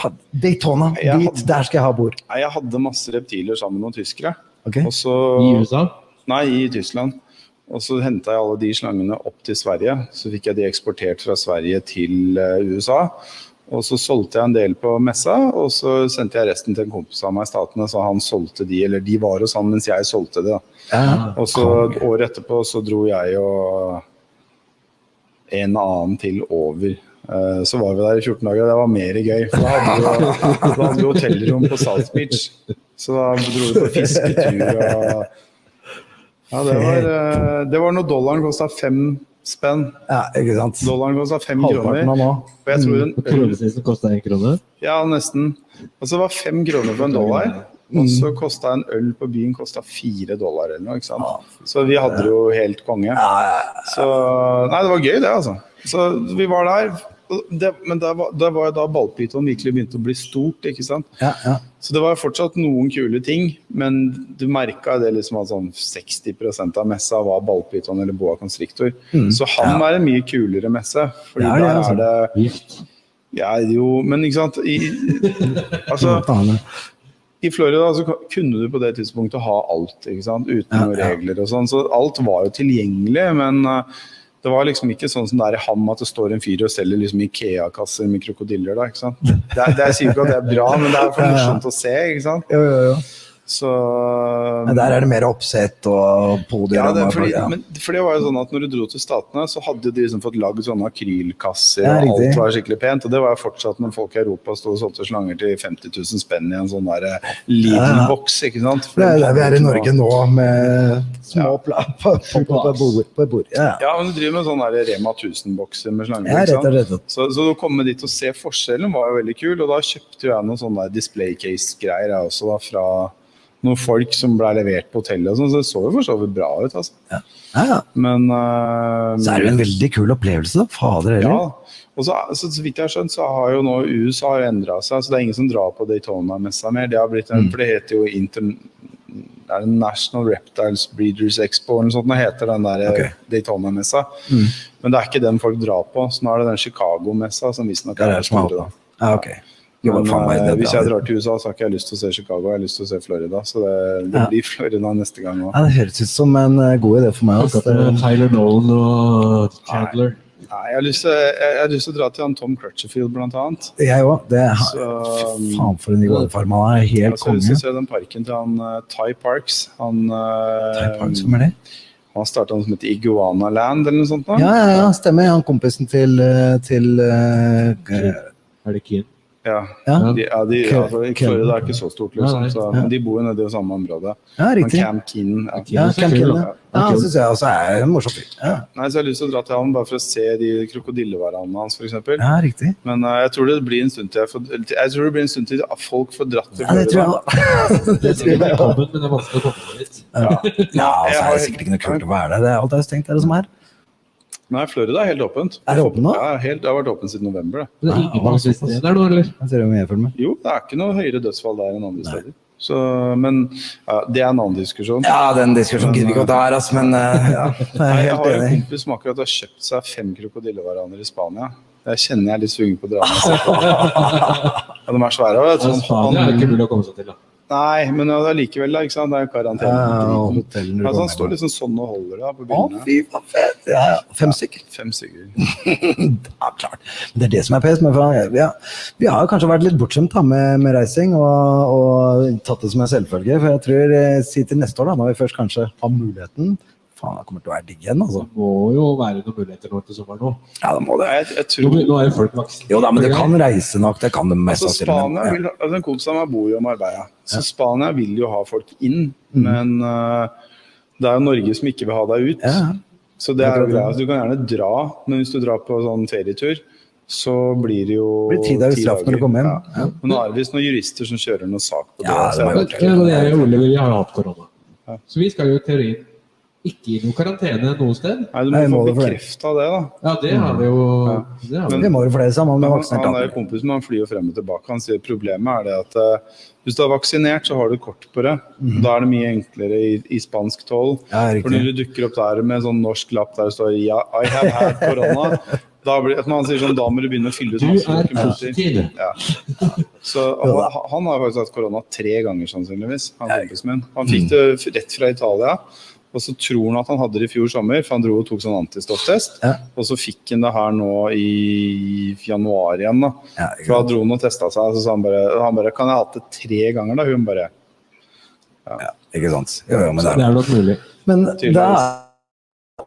Daytona, Jeg dit, hadde- der skal jeg ha bord. Nei, jeg hadde masse reptiler sammen med noen tyskere. Okay. Og så I USA? Nei, i Tyskland. Og så henta jeg alle de slangene opp til Sverige. Så fikk jeg de eksportert fra Sverige til eh, USA. Og så solgte jeg en del på messa, og så sendte jeg resten til en kompis av meg i Statene, så han solgte de, eller de var hos han mens jeg solgte det. Ja. Og så året etterpå så dro jeg og en annen til over. Eh, Så var vi der i 14 dager, og det var mer gøy. For da hadde vi, da hadde vi hotellrom på South Beach. Så da dro vi på fisketur og Ja, det var, eh, det var når dollaren kosta fem spenn. ja, ikke sant. Dollaren kosta fem Halvparten kroner. av nå. Og jeg tror en øl kosta én krone? Ja, nesten. Og det var fem kroner for en dollar. Og så kosta en øl på byen kosta fire dollar eller noe. ikke sant? Så vi hadde det jo helt konge. Så Nei, det var gøy, det, altså. Så vi var der. Det, men det var, det var da ballpyton virkelig begynte å bli stort. ikke sant? Ja, ja. Så det var fortsatt noen kule ting, men du merka det liksom at sånn 60% av messa var ballpyton eller boa constrictor. Så han er en mye kulere messe. Fordi ja, er det, der altså. er det Ja, jo, men ikke sant I, altså, i Florida så kunne du på det tidspunktet ha alt, ikke sant? uten Ja, noen regler og sånn. Så alt var jo tilgjengelig, men eh, det var liksom ikke sånn som det er i Ham at det står en fyr og selger liksom Ikea-kasser med krokodiller. da, ikke sant? Det, er, det er, ikke at det er bra, men det er for morsomt å se. ikke sant? Jo, jo, jo. Så Men der er det mer oppsett og podier. ja, det, fordi, ja. men, for det var jo sånn at når du dro til Statene, så hadde de liksom fått lagd sånne akrylkasser, Ja, og alt var skikkelig pent. Og det var jo fortsatt når folk i Europa sto og solgte slanger til 50 000 spenn i en sånn der Ja. Lidl-boks, ikke sant. For Det er der vi er i Norge nå, med små Ja. på, på, på, på, bord. Ja, Ja, men du driver med sånne der Rema 1000-bokser med slanger. ja rett og slett. Så, så å komme dit og se forskjellen var jo veldig kul, og da kjøpte jo jeg noen sånne display case-greier jeg også da fra noen folk som ble levert på hotellet og sånn, så det så jo for så vidt bra ut, altså. Ja, ja. Men uh, Så er det jo en veldig kul opplevelse, da. Fader heller. Ja, og så, så, så vidt jeg har skjønt, så har jo nå USA endra seg. Så det er ingen som drar på Daytona-messa mer. Det har blitt en, For det heter jo Inter, er det National Reptiles Breeders Expo eller noe sånt. Nå heter den der okay. Daytona-messa. Men det er ikke den folk drar på. Så nå er det den Chicago-messa som visstnok er er er store. da. Ja, ok. Jo, Men faen meg, eh, det er hvis jeg drar til USA, så har ikke jeg lyst til å se Chicago, jeg har lyst til å se Florida. Så det, det Ja. blir Florida neste gang òg. Ja, det høres ut som en eh, god idé for meg. Også, at, Det- Tyler Nolan og Chandler. Nei, jeg har, lyst til, jeg, jeg har lyst til å dra til han Tom Crutcherfield, blant annet. Jeg òg. Faen, for en nivåform han er. Helt konge. Jeg har lyst til å se den parken til han uh, Ty Parks. Han, uh, Ty Parks, Hvem er det? han starta noe som heter Iguana Land, eller noe sånt. Da. Ja, ja, ja, stemmer. Han kompisen til, eh, til uh, Er det Keen? Ja. Ja, De, ja, de, altså, Florida er ikke så stort, liksom, så, Ja. men de bor jo nede i samme område. ja riktig. Cam Keenan. Ja. Ja, Keen er Cam kul, Keenan, da. ja. Ja, han syns jeg også er en morsom fyr. Ja. Nei, så jeg har lyst til å dra til han bare for å se de krokodillevarene hans, f.eks. ja, riktig. Men uh, jeg tror det blir en stund til jeg, får, jeg tror det blir en stund til folk får dratt til Ja, det tror jeg òg. Det tror jeg òg. Men det er vanskelig å komme dit. Ja, ja altså, er det sikkert ikke noe kult å være der. Det er alt er jo stengt, er det som er. Nei, Florida er helt åpent. Er det åpent nå? Ja, helt, det har vært åpent siden november. Det. Det er ikke ingen sitter igjen der nå, eller? Jeg ser jo jeg følger meg. Jo, det er ikke noe høyere dødsfall der enn andre steder. Så, men ja, det er en annen diskusjon. Ja, den diskusjonen gidder vi ikke å ta her, altså, men eh, ja, jeg Nei, er jeg har en enig. kompis som akkurat har kjøpt seg fem krokodillevaraner i Spania. Jeg kjenner jeg er litt sugen på å dra med. Ja, de er svære. Vet du. Spania er det ikke mulig å komme seg til, da. Nei, men ja, det er likevel, da, ikke sant? det er jo karantene. og hotellen du Altså, han står liksom sånn og holder da, på Å, bildene. fy faen, fett! Ja, ja. Fem stykker. Fem stykker. Ja, klart. Det er det som er pes. Ja, vi har kanskje vært litt bortskjemt med, med reising og, og tatt det som en selvfølge. For jeg tror eh, si til neste år, da, når vi først kanskje har muligheten Faen, det kommer til å være digg igjen, altså. Det må jo være noen muligheter nå til sommeren nå. Ja, det må det. Jeg, jeg tror nå er jo folk vaksinert. Jo da, men det kan reise nok. Det kan det mest Altså. Spania vil, altså En kompis av meg bor jo i Marbella, så Spania vil jo ha folk inn. Mm. Men uh, det er jo Norge som ikke vil ha deg ut. Ja, ja. Så det er jo greia. Du kan gjerne dra, men hvis du drar på sånn ferietur, så blir det jo Blir ti dager straff når du kommer hjem. Ja. Men nå er det visst noen jurister som kjører noen sak på det. Ja, det, det det, det, det, det, det, ja, jeg og Ole vi har jo hatt korona. Ja. Så vi skal jo i teorien ikke i noe karantene noe sted. Nei, du Nei, må må få bekrefta det, da. Ja, det har vi jo. Ja. Det har vi. Men- Det må jo flere sammen. Men med han, vaksinert han er jo alle. kompis med han flyr jo frem og tilbake. Han sier problemet er det at uh, hvis du er vaksinert, så har du kort på det. Da er det mye enklere i, i spansk toll. Mhm. Ja, For når du dukker opp der med en sånn norsk lapp der det står ja, I have had korona, da, blir, at man sier sånn, da må du begynne å fylle ut masse er dokumenter. Ja. Så han, han har faktisk hatt korona tre ganger, sannsynligvis. Han, kompisen min. han fikk det rett fra Italia. Og så tror han at han hadde det i fjor sommer, for han dro og tok sånn antistofftest. Ja. Og så fikk han det her nå i januar igjen. da. Ja, For da dro han og testa seg, så sa han bare, han bare Kan jeg ha hatt det tre ganger, da? Hun bare Ja, ikke sant. Jo, jo, men det Det er er nok mulig. Men det Tydeligvis.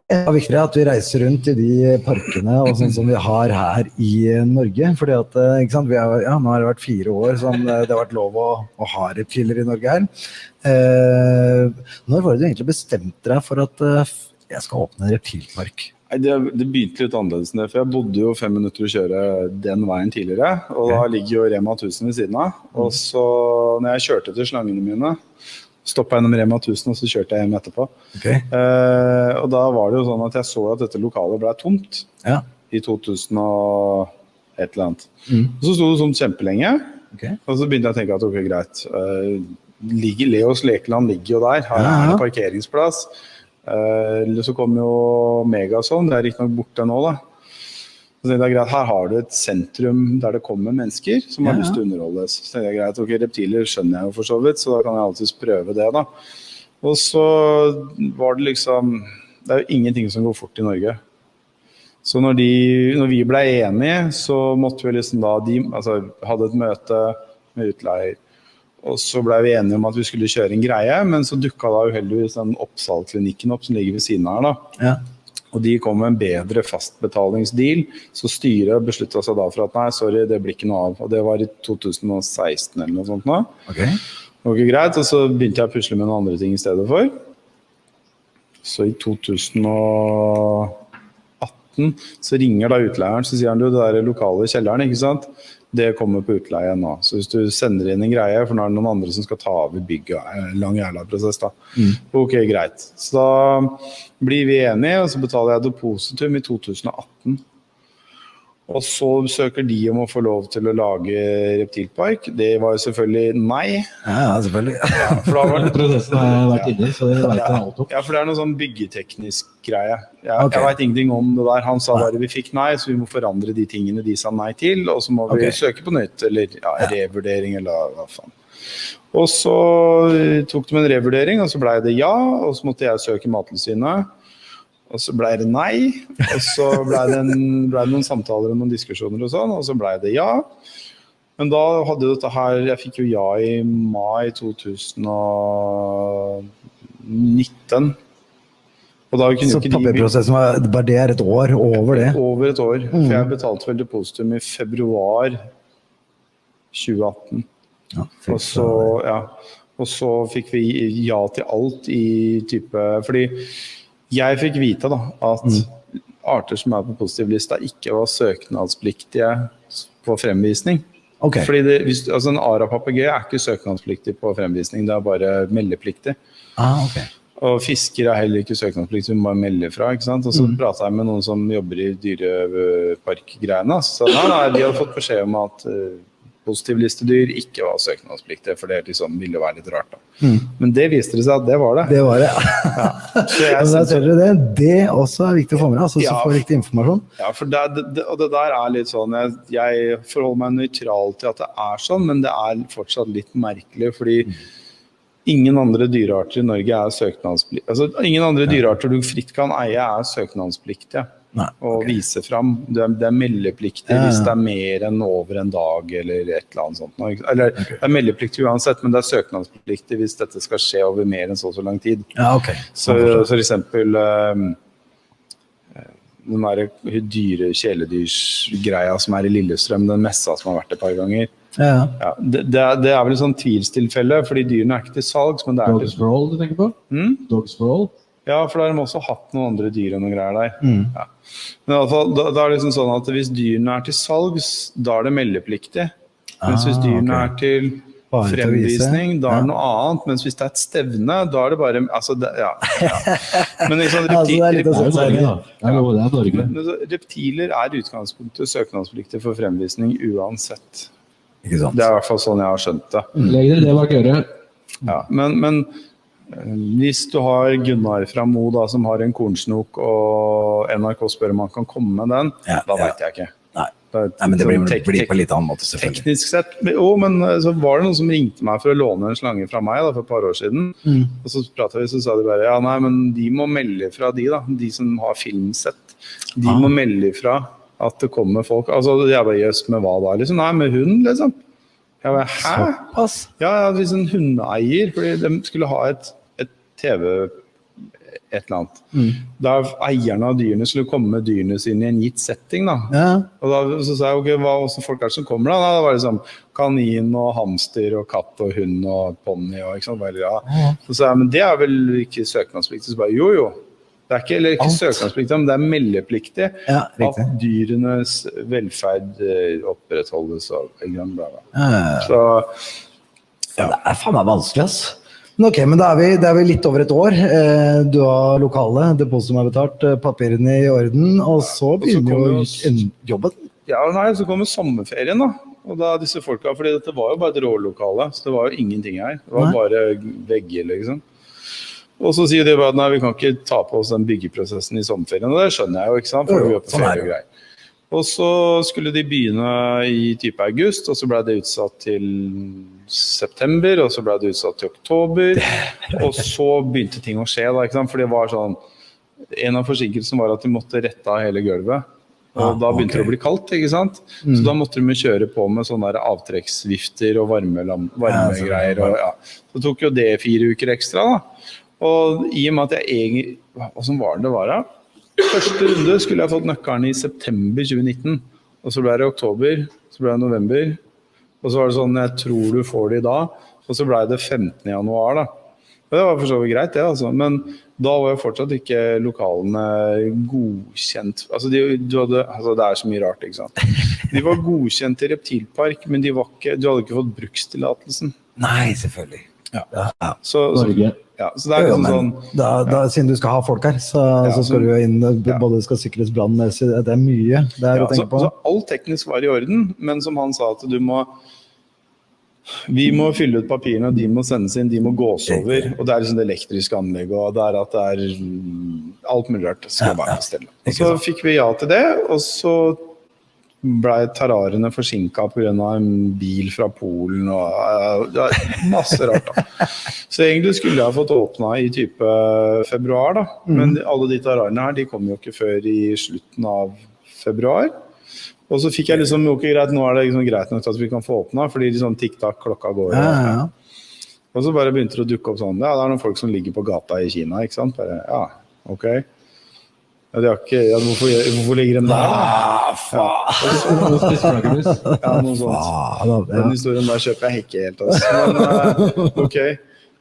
Er viktig at vi reiser rundt i de parkene og sånn som vi har her i Norge. fordi at, eh, ikke sant? Har, ja, Nå har det vært fire år som eh, det har vært lov å, å ha reptiler i Norge her. Eh, når var det du egentlig bestemte deg for at eh, jeg skal åpne en reptilpark? Det, det begynte litt annerledes enn det, for jeg bodde jo fem minutter å kjøre den veien tidligere. Og da ligger jo Rema 1000 ved siden av. Og så når jeg kjørte til slangene mine, stoppa gjennom Rema 1000 og så kjørte jeg hjem etterpå. Okay. Eh, og da var det jo sånn at jeg så at dette lokalet ble tomt Ja. i 2000 og et eller annet. Mm. Og så sto det sånn kjempelenge. okay. Og så begynte jeg å tenke at ok, greit. eh, ligger, Leos lekeland ligger jo der. Her er det parkeringsplass. Eh, så kom jo Megason, det er riktignok borte nå, da. Så det er greit, Her har du et sentrum der det kommer mennesker som har Ja, lyst til å underholdes. Så det er greit, ok, Reptiler skjønner jeg jo for så vidt, så da kan jeg alltids prøve det. da. Og så var det liksom Det er jo ingenting som går fort i Norge. Så når, de, når vi ble enige, så måtte vi liksom da de, altså, hadde et møte med utleier. Og så ble vi enige om at vi skulle kjøre en greie, men så dukka da uheldigvis den Oppsal-klinikken opp som ligger ved siden av her. da. Ja. Og de kom med en bedre fastbetalingsdeal, så styret beslutta seg da for at nei, sorry, det blir ikke noe av. Og det var i 2016 eller noe sånt nå. ok. Ok, greit, og så begynte jeg å pusle med noen andre ting i stedet for. Så i 2018 så ringer da utleieren så sier han du, det der lokale kjelleren, ikke sant? Det kommer på utleie nå. Så hvis du sender inn en greie, for nå er det noen andre som skal ta over bygget, eh, lang jævla prosess da. Ok, greit. Så da blir vi enige, og så betaler jeg depositum i 2018. Og så søker de om å få lov til å lage reptilpark. Det var jo selvfølgelig nei. Ja, ja, selvfølgelig. For da var det prosessen har jeg vært inne i, så det vet jeg alt om. Ja, for det er noe sånn byggeteknisk greie. Jeg, okay. jeg veit ingenting om det der. Han sa bare vi fikk nei, så vi må forandre de tingene de sa nei til. Og så må vi okay. søke på nytt, eller ja, revurdering, eller hva faen. Og så tok de en revurdering, og så blei det ja. Og så måtte jeg søke Mattilsynet. Og så blei det nei. Og så blei det, ble det noen samtaler og noen diskusjoner og sånn, og så blei det ja. Men da hadde jo dette her Jeg fikk jo ja i mai 2019. Og da kunne Så papirprosessen var, bare det er et år over det? over et år. For jeg betalte vel depositum i februar 2018. Ja, Og så, ja. Og så fikk vi ja til alt i type Fordi jeg fikk vite da at arter som er på positivlista, ikke var søknadspliktige på fremvisning. Okay. Fordi det, hvis, altså En arapapegøye er ikke søknadspliktig på fremvisning, det er bare meldepliktig. Ah, okay. Og fisker er heller ikke søknadspliktig, du må bare melde fra. ikke sant? Og så prata jeg med noen som jobber i dyreparkgreiene. Så nei, nei, de hadde fått beskjed om at uh, positivlistedyr ikke var søknadspliktige, for det liksom ville være litt rart. da. Men det viste det seg at det var det. Det var det. Så da synes- ser det. Det også er viktig å få med deg, altså, så Ja. få riktig informasjon. Ja, for det, det, og det der er litt sånn jeg, jeg forholder meg nøytral til at det er sånn, men det er fortsatt litt merkelig, fordi ingen andre dyrearter i Norge er søknadspliktige. Altså, ingen andre dyrearter du fritt kan eie, er søknadspliktige. Nei, Og ok. vise fram. Det er, det er meldepliktig Ja, ja. hvis det er mer enn over en dag eller et eller annet sånt. Eller, okay. Det er meldepliktig uansett, men det er søknadspliktig hvis dette skal skje over mer enn så og så lang tid. Ja, ok. Så, så for eksempel um, den der dyre kjæledyrsgreia som er i Lillestrøm, den messa som har vært et par ganger. Ja, ja. Det, det, er, det er vel et sånn tvilstilfelle, fordi dyrene er ikke til salgs, men det er Dogs for all du tenker på? Mm? Dogs for all? Ja, for da har de også hatt noen andre dyr og noen greier der. Mm. Ja. Men i alle fall, da, da er det liksom sånn at hvis dyrene er til salgs, da er det meldepliktig. Mens hvis Ah, dyrene ok. er til Bare fremvisning, da er Ja. det noe annet. Mens hvis det er et stevne, da er det bare Altså, det, ja. ja. Men liksom, reptiler, altså, er er er, er. Men så reptiler er utgangspunktet søknadspliktig for fremvisning uansett. Det er i hvert fall sånn jeg har skjønt det. Legg dere det bak øret. Ja, men, men hvis du har Gunnar fra Mo da, som har en kornsnok, og NRK spør om han kan komme med den, Ja, da ja. veit jeg ikke. Nei. Da- Nei, men det blir, tek- blir på litt annen måte, selvfølgelig. Teknisk sett Jo, men eh, så var det noen som ringte meg for å låne en slange fra meg da, for et par år siden. Mm. Og så pratet vi, så sa de bare ja, nei, men de må melde fra, de da. De som har filmsett. De Ah. må melde fra at det kommer folk. Altså, jeg bare jøss, med hva da? Liksom, nei, med hund, liksom. Jeg bare, hæ? Såpass? Ja, ja, hvis en hundeeier, fordi de skulle ha et TV et eller annet. Mm. Da eierne av dyrene skulle komme med dyrene sine i en gitt setting. da. Ja. Og da så sa jeg, ok, hva åssen folk er det som kommer da? da var det var liksom kanin og hamster og katt og hund og ponni og ikke sant. Bare, ja. Så sa jeg, men det er vel ikke søknadspliktig? Så bare, jo jo. Det er ikke, eller ikke søknadspliktig, men det er meldepliktig. At dyrenes velferd eh, opprettholdes og bla, bla. Så Ja, det er faen meg vanskelig, ass. Ok, men da er vi, det er vi litt over et år. Eh, du har lokalet, depositum er betalt, eh, papirene i orden, og så begynner jo jo- jobben. Ja, nei, så kommer sommerferien, da. Og da disse folka, fordi dette var jo bare et rålokale, så det var jo ingenting her. Det var Nei. bare vegger, liksom. Og så sier de bare at nei, vi kan ikke ta på oss den byggeprosessen i sommerferien. Og det skjønner jeg jo, ikke sant, for vi er på sånn er ferie og jo. greier. Og så skulle de begynne i type august, og så ble det utsatt til september, og så ble det utsatt til oktober. Og så begynte ting å skje, da, for det var sånn En av forsinkelsene var at de måtte rette av hele gulvet. Og Ah, da begynte okay. det å bli kaldt, ikke sant. Så da måtte de kjøre på med sånne avtrekksvifter og varmegreier. Og, ja. Så tok jo det fire uker ekstra, da. Og i og med at jeg egentlig Åssen var det det var, da? Første runde skulle jeg fått nøkkelen i september 2019. Og så ble det oktober, så ble det november. Og så var det sånn Jeg tror du får det i dag. Og så ble det 15. januar, da. Og det var for så vidt greit, det, altså. Men da var jo fortsatt ikke lokalene godkjent. Altså, de, hadde, altså Det er så mye rart, ikke sant. De var godkjent til reptilpark, men de ikke, du hadde ikke fått brukstillatelsen. Nei, selvfølgelig. Ja. Ja. Så, så, Norge. ja, så det er Jo, liksom sånn da, da, siden du skal ha folk her, så, Ja, så skal du jo inn ja. Både skal sikres brannmessig Det er mye det er ja, å så, tenke på. så alt teknisk var i orden, men som han sa at du må vi må fylle ut papirene, og de må sendes inn, de må gås over. Og det er liksom det elektriske anlegget, og det er at det er alt mulig rart. Skal bare på Og så fikk vi ja til det, og så blei tararene forsinka pga. en bil fra Polen og eh, det er masse rart. da. Så egentlig skulle jeg fått åpna i type februar, da. Men alle de terrarene her de kom jo ikke før i slutten av februar. Og så fikk jeg liksom ok, greit, nå er det liksom greit nok at vi kan få åpna, fordi liksom tikk-takk, klokka går. Og- ja, ja. og så bare begynte det å dukke opp sånn Ja, det er noen folk som ligger på gata i Kina, ikke sant? Bare, ja, ok. Ja, de har ikke, ja, hvorfor, hvorfor ligger den der, da? Og. Ja, noe sånt. Ah, Den historien der kjøper jeg ikke helt, altså. Men eh, ok.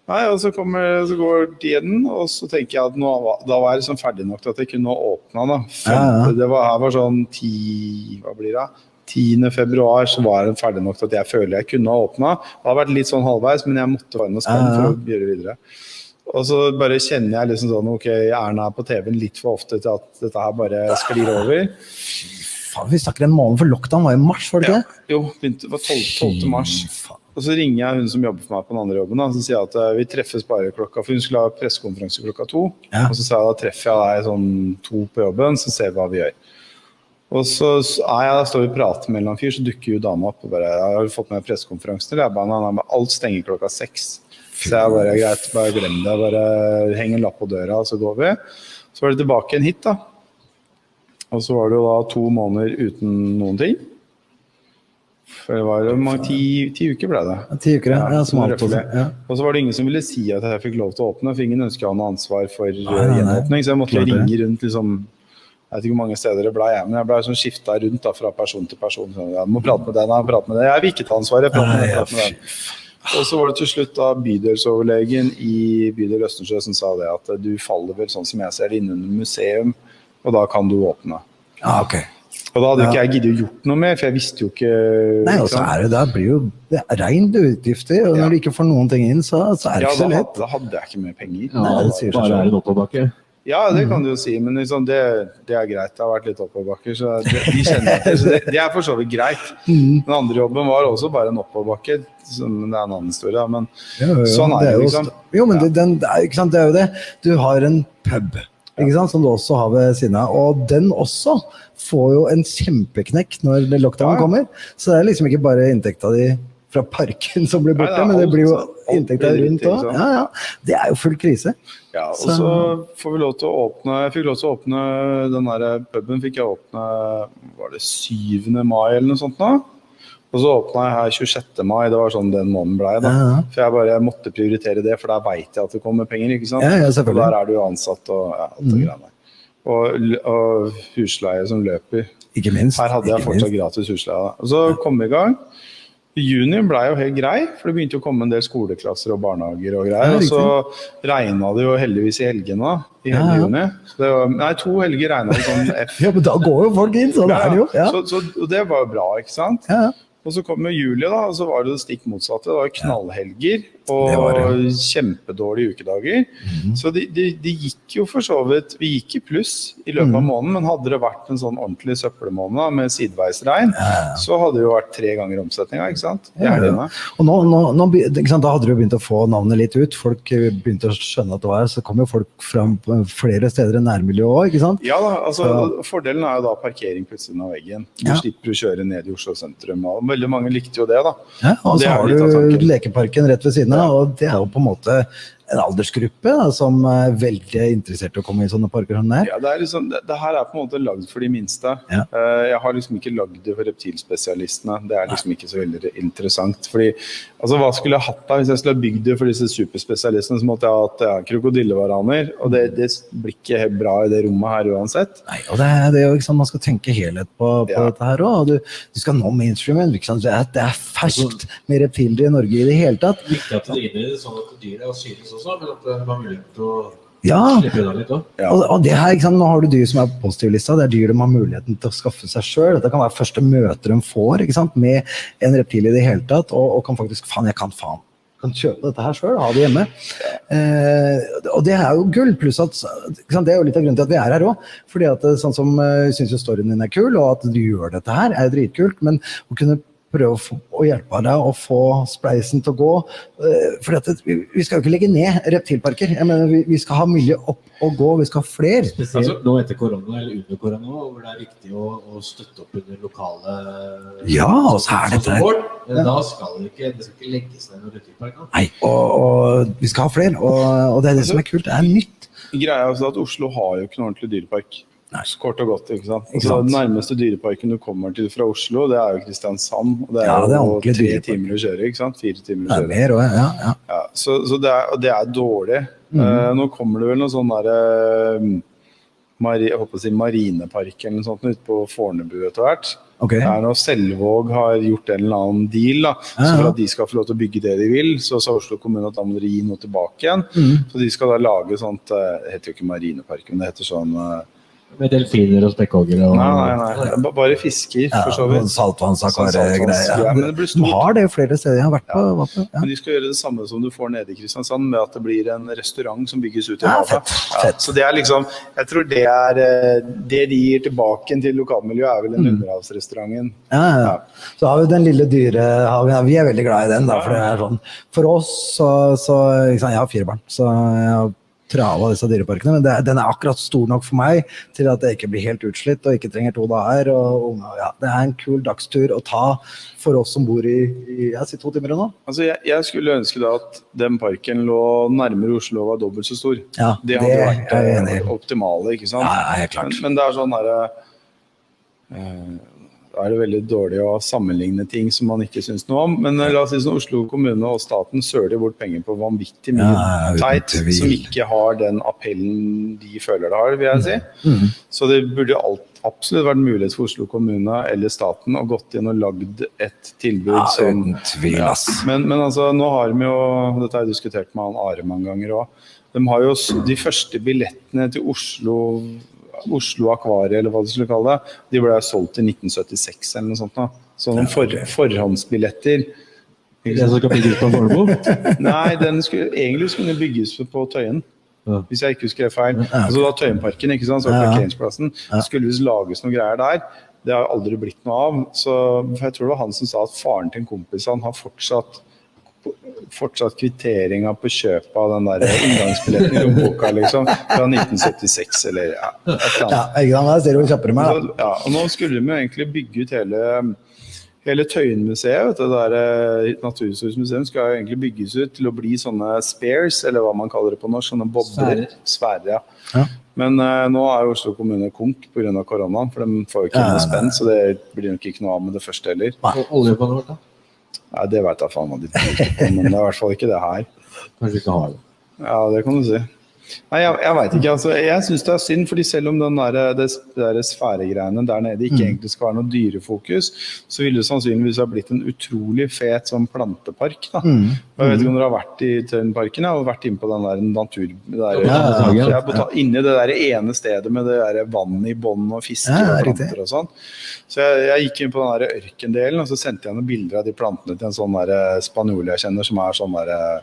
Nei, og så, kommer, så går tiden, og så tenker jeg at nå, da var jeg liksom ferdig nok til at jeg kunne åpna. Da. Ja. Det var, her var sånn 10, hva blir det? 10. februar så var den ferdig nok til at jeg føler jeg kunne ha åpna. Det har vært litt sånn halvveis, men jeg måtte være noe spenn for å gjøre videre. Og så bare kjenner jeg liksom sånn Ok, Erna er på TV-en litt for ofte til at dette her bare sklir over. Faen, vi snakker en måned for lockdown, var i mars, var det ikke det? Jo, begynte, det var 12, 12. mars. Og så ringer jeg hun som jobber for meg på den andre jobben, da, som sier at eh, vi treffes bare klokka For hun skulle ha pressekonferanse klokka to. Ja. Og så sa jeg da treffer jeg deg sånn to på jobben, så ser vi hva vi gjør. Og så er jeg, står vi og prater med en fyr, så dukker jo dama opp og bare jeg 'Har du fått med pressekonferansen?' eller? Jeg bare alt stenger klokka seks. Så jeg bare greit, bare glem det. Bare heng en lapp på døra, og så går vi. Så var det tilbake igjen hit, da. Og så var det jo da to måneder uten noen ting. For det var jo mange, ti, ti uker ble det. Ti uker, ja. ja som alt også. Ja. Og så var det ingen som ville si at jeg fikk lov til å åpne, for ingen ønsker å ha noe ansvar for eh, nei, nei. gjenåpning. Så jeg måtte Klart ringe rundt liksom jeg vet ikke hvor mange steder det ble, jeg, men jeg ble sånn skifta rundt da, fra person til person. Så jeg må prate med den, jeg må prate med den. Jeg vil ikke ta ansvaret. jeg prater med den. Og så var det til slutt da bydelsoverlegen i bydel Østensjø som sa det at du faller vel sånn som jeg ser det innunder museum, og da kan du åpne. Ja, ok. Og da hadde jo Ja. ikke jeg giddet å gjort noe mer, for jeg visste jo ikke Nei, og så er det, det blir jo det er rent utgifter, og Ja. når du ikke får noen ting inn, så, så er det Ja, ikke så lett. Ja, da hadde jeg ikke mer penger. Ja, Nei, det sier seg bare selv. er oppoverbakke. Ja, det kan du jo si, men liksom det, det er greit. Det har vært litt oppoverbakker, så det, de kjenner til. Så det, det er for så vidt greit. Mm. Den andre jobben var også bare en oppoverbakke, men det er en annen historie. Men Jo, jo, sånn er det, jo liksom. Jo, men Ja. den, er, sant, det er jo det. Du har en pub sant, som du også har ved siden av, og den også får jo en kjempeknekk når lockdown ja. kommer. Så det er liksom ikke bare inntekta di fra parken som blir borte, ja, men det blir jo inntekter rundt òg. Ja, ja. Det er jo full krise. ja, og Så- så får vi lov til å åpne Jeg fikk lov til å åpne den der puben fikk jeg åpne Var det 7. mai eller noe sånt nå? Og så åpna jeg her 26. mai, det var sånn den måneden blei. da. Ja, ja. For jeg bare måtte prioritere det, for der veit jeg at det kommer penger. ikke sant? Ja, ja, og der er du jo ansatt og ja, alt det Mm. greiene. Og, og husleie som løper. Ikke minst. Her hadde jeg fortsatt minst. gratis husleie. Og så kom vi i gang. Juni ble jo helt grei, for det begynte å komme en del skoleklasser og barnehager og greier. og så regna det jo heldigvis i helgene. I Ja, hele ja. juni. Så det var, nei, to helger regna det sånn F. Ja, men da går jo folk inn, sånn er det jo. Ja. Så, så, og det var jo bra, ikke sant? Ja, ja. Og så kom jo juli, da, og så var det det stikk motsatte. Det var jo knallhelger og Det kjempedårlige ukedager. Så de, de, de gikk jo for så vidt Vi gikk i pluss i løpet Mhm. av måneden, men hadde det vært en sånn ordentlig søppelmåned med sideveisregn, så hadde det jo vært tre ganger omsetninga, ikke sant? I Ja, ja. Og nå, nå, nå, sant, da hadde du begynt å få navnet litt ut. Folk eh, begynte å skjønne at det var her. Så kom jo folk fram på flere steder enn nærmiljøet òg, ikke sant? Ja da, altså Så- Fordelen er jo da parkering på utsiden av veggen. Du Ja. slipper å kjøre ned i Oslo sentrum. Og veldig mange likte jo det, da. Ja, og Det så har du lekeparken rett ved siden av, og det er jo på en måte en aldersgruppe da, som er veldig interessert i å komme i sånne parker som det er. Ja, det, er liksom, det, det her er på en måte lagd for de minste. Ja. Eh, jeg har liksom ikke lagd det for reptilspesialistene. Det er liksom ikke så veldig interessant. Fordi, altså Hva skulle jeg hatt da? Hvis jeg skulle ha bygd det for disse superspesialistene, så måtte jeg ha hatt ja, krokodillevaraner. Og det, det blir ikke helt bra i det rommet her uansett. Nei, og det er, det er jo sånn Man skal tenke helhet på, på Ja. dette her òg. Du, du skal nå mainstreamen. Liksom. Det, er, det er ferskt med reptiler i Norge i det hele tatt. Viktig at det er sånn at dyret synes også, men at det var mulighet til å Ja, litt. Ja. Og, og det her, ikke sant? Nå har du dyr som er på positivlista. Det er dyr de har muligheten til å skaffe seg sjøl. Dette kan være første møte de får ikke sant? med en reptil i det hele tatt, og, og kan faktisk Faen, jeg kan faen. kan kjøpe dette her sjøl, ha det hjemme. Eh, og det er jo gull. Pluss at ikke sant, det er jo litt av grunnen til at vi er her òg. Fordi at eh, sånn som uh, syns jo storyen din er kul, og at du gjør dette her, er jo dritkult. Men å kunne prøve å, hjelpe deg å få spleisen til å gå For fordi vi, skal jo ikke legge ned reptilparker. Jeg mener, vi, skal ha mye opp og gå, vi skal ha flere. Spesielt nå etter korona eller under korona, hvor det er viktig å, å støtte opp under lokale Ja, og så er dette her Da skal det ikke, det skal ikke legges ned noen reptilpark. Nei, og, og vi skal ha flere. Og, og det er det som er kult. Det er nytt. Greia er også at Oslo har jo ikke noe ordentlig dyrepark. Nei. Kort og godt. ikke sant? Ikke Altså, sant? Den nærmeste dyreparken du kommer til fra Oslo, det er jo Kristiansand. og Det er Ja, det er jo tre dyrepark. timer å kjøre. ikke sant? Fire timer Det er mer også, ja. ja. Ja, så så det, er, det er dårlig. Mm. Uh, nå kommer det vel noe sånn derre mari, jeg håper å si marinepark eller noe sånt ute på Fornebu etter hvert. Okay. Det er når Selvåg har gjort en eller annen deal, da, Ja, så for at de skal få lov til å bygge det de vil, så sa Oslo kommune at da må dere gi noe tilbake igjen. Mm. Så de skal da lage sånt eh, Det heter jo ikke marinepark, men det heter sånn eh, Med delfiner og spekkhoggere. og- Nei, nei, nei. Bare fisker, Ja, for så vidt. Saltvannsakvariegreier. Saltvannsgreier, Ja. men det blir stort. har det flere steder. Jeg har vært på, på ja. Men de skal gjøre det samme som du får nede i Kristiansand, med at det blir en restaurant som bygges ut i Ja, havet. fett, fett. Så det er liksom Jeg tror det er eh, Det de gir tilbake til lokalmiljøet, er vel den Mm. underhavsrestauranten. Ja, ja, ja. Så har vi den lille dyrehagen. Ja, vi er veldig glad i den. Da, for, det er sånn. for oss så, så Jeg har fire barn, så jeg har trava disse dyreparkene. Men det, den er akkurat stor nok for meg til at jeg ikke blir helt utslitt og ikke trenger to dager. Og, og, ja, det er en kul dagstur å ta for oss som bor i, i jeg sier to timer unna. Altså, jeg, jeg skulle ønske da at den parken lå nærmere Oslo og var dobbelt så stor. Ja, Det hadde vært enig eh, i. optimale, ikke sant? Ja, helt klart. men det er sånn herre eh, er det veldig dårlig å sammenligne ting som man ikke syns noe om. Men eh, la oss si sånn Oslo kommune og staten søler bort penger på vanvittig mye Ja, teit som ikke har den appellen de føler det har, vil jeg si. Mhm. Så det burde alt, absolutt vært mulighet for Oslo kommune eller staten å gått inn og lagd et tilbud Ja, som tvil, ass. men, men altså, nå har de jo Dette har jeg diskutert med han Are mange ganger òg. De har jo de første billettene til Oslo Oslo Akvariet, eller hva du skulle kalle det, de ble solgt i 1976 eller noe sånt. Da. Sånne for, forhåndsbilletter. Den som skal bygges på Fornebu? Nei, den skulle, egentlig skulle den bygges på Tøyen. Hvis jeg ikke husker det feil. Altså da Tøyenparken, ikke sant, så parkeringsplassen. Skulle visst lages noen greier der. Det har aldri blitt noe av. Så jeg tror det var han som sa at faren til en kompis han har fortsatt fortsatt kvitteringa på kjøpet av den der inngangsbilletten i lommeboka, liksom. Fra 1976 eller ja, Ja. Der ser du hvor kjappere meg, da. Ja, og nå skulle vi jo egentlig bygge ut hele Hele Tøyenmuseet, det der eh, Naturhistorisk museum, skal jo egentlig bygges ut til å bli sånne spares, eller hva man kaller det på norsk. Sånne bobler. Sfærer. Ja. Ja. Men uh, nå er jo Oslo kommune konk pga. koronaen, for de får jo ikke Ja, noe spenn, så det blir nok ikke noe av med det første heller. Og Oljefondet vårt, da? Nei, det veit jeg faen tenker på, men det er i hvert fall ikke det her. Kanskje ikke har det. Ja, det kan du si. Nei, jeg, jeg veit ikke. altså, Jeg syns det er synd, fordi selv om den der, det, der sfæregreiene der nede ikke egentlig skal være noe dyrefokus, så ville det sannsynligvis ha blitt en utrolig fet sånn plantepark. da. Mm. Jeg vet ikke om dere har vært i den parken? Jeg har vært inne på den der natur... Der, Ja, ja, ja. Bota- Inni det der ene stedet med det der vannet i bånn og fisker Ja, og planter og sånn. Så jeg, jeg gikk inn på den der ørkendelen, og så sendte jeg noen bilder av de plantene til en sånn eh, spanjol jeg kjenner, som er sånn der eh,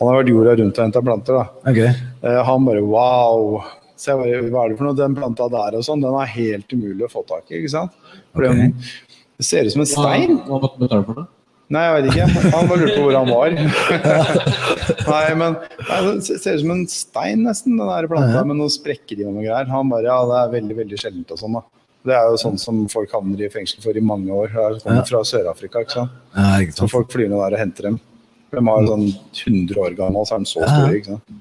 Han har vært jorda rundt og henta planter, da. Okay. Eh, han bare wow. Så jeg bare, hva er det for noe? Den planta der og sånn, den er helt umulig å få tak i, ikke sant? For Ok. den, det ser ut som en stein. Hva måtte du betale for det? Nei, jeg vet ikke. Han bare lurte på hvor han var. nei, men nei, det ser ut som en stein nesten, den der planta, Ja. med noen sprekker i og noe greier. Han bare ja, det er veldig, veldig sjeldent og sånn, da. Det er jo sånn som folk havner i fengsel for i mange år. Det kommer Ja. fra Sør-Afrika, ikke sant. Ja, ikke Så folk flyr ned der og henter dem. De var sånn 100 år gammel, så er de så store. ikke sant?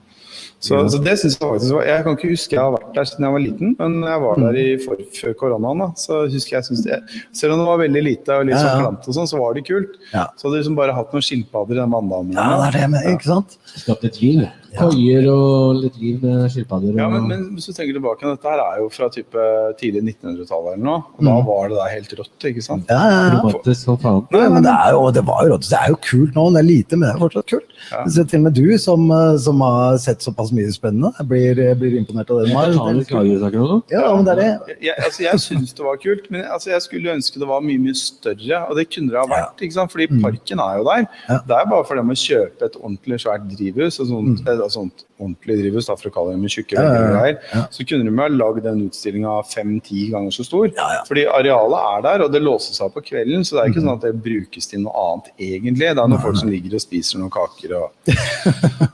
Så, så det synes jeg faktisk var Jeg kan ikke huske jeg har vært der siden jeg var liten, men jeg var der i for, før koronaen. da, så husker jeg synes det, Selv om det var veldig lite og litt sånn ja. og sånn, så var det kult. Ja. Så hadde de liksom bare hatt noen skilpadder i den vanndammen. Ja, det er det med, ikke sant? Skapt et liv. Koier og litt liv med skilpadder. Ja, men, men hvis du tenker tilbake, dette her er jo fra type tidlig 1900-tallet eller noe. Og da Mm. var det der helt rått, ikke sant? Ja, ja, ja. Romantisk og faen. Nei, men det, er jo, det var jo rått. Det er jo kult nå. Det er lite, men det er fortsatt kult. Ja. Så til og med du, som, eh, som har sett såpass mye spennende, blir, blir imponert av det. snakker du? Ja, men det er det. Jeg, altså, jeg syns det var kult, men altså, jeg skulle ønske det var mye mye større. Og det kunne det ha vært, ikke sant? fordi Mm. parken er jo der. Ja. Det er bare for dem å kjøpe et ordentlig svært drivhus, og sånt, Mm. Et sånt ordentlig drivhus, da, for å kalle det med tjukke Ja, ja, vegger ja. Så kunne de ha lagd den utstillinga fem-ti ganger så stor. Ja, ja. Fordi arealet er der, og det låser seg på kvelden, så det er Mm. ikke sånn at det brukes til noe annet egentlig. Det er noen folk som ligger og spiser noen kaker og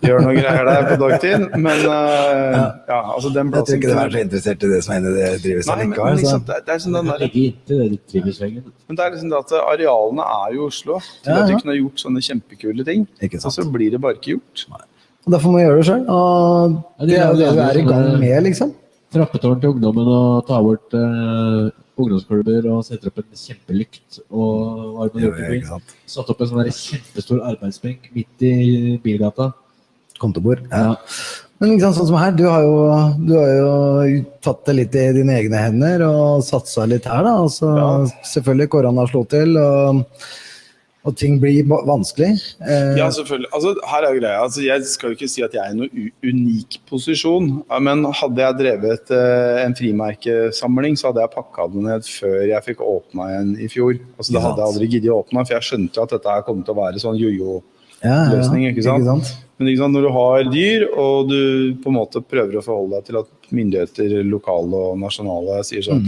gjør noen greier der på dagtid. Men uh, ja, altså den Jeg tror ikke de er så interessert i det som hender det drivhuset Nei, men, men likevel. liksom, det, er- det er sånn den der, drivhusveggen. men det er liksom det at arealene er jo Oslo til Ja, at de kunne ha gjort sånne kjempekule ting. Og så blir det bare ikke gjort. Og Derfor må vi gjøre det sjøl. Og det er jo det vi er i gang med, liksom. Trappetårn til ungdommen og ta bort eh, ungdomsklubber og sette opp en kjempelykt. Og for ting? ikke sant. Satt opp en sånn der kjempestor arbeidsbenk midt i bilgata. Kontobord. Ja. Men sant, sånn som her, du har, jo, du har jo tatt det litt i dine egne hender og satsa litt her, da. Og så Ja. selvfølgelig korona slo til, og, og ting blir vanskelig. Eh, Ja, selvfølgelig. Altså, her er greia. Altså, jeg skal jo ikke si at jeg er i noen unik posisjon, men hadde jeg drevet eh, en frimerkesamling, så hadde jeg pakka det ned før jeg fikk åpna en i fjor. Altså, da hadde jeg aldri giddet å åpne, for jeg skjønte at dette her kom til å være sånn jojo. ja, ja, ikke sant? Men ikke sant, når du har dyr, og du på en måte prøver å forholde deg til at myndigheter, lokale og nasjonale, sier sånn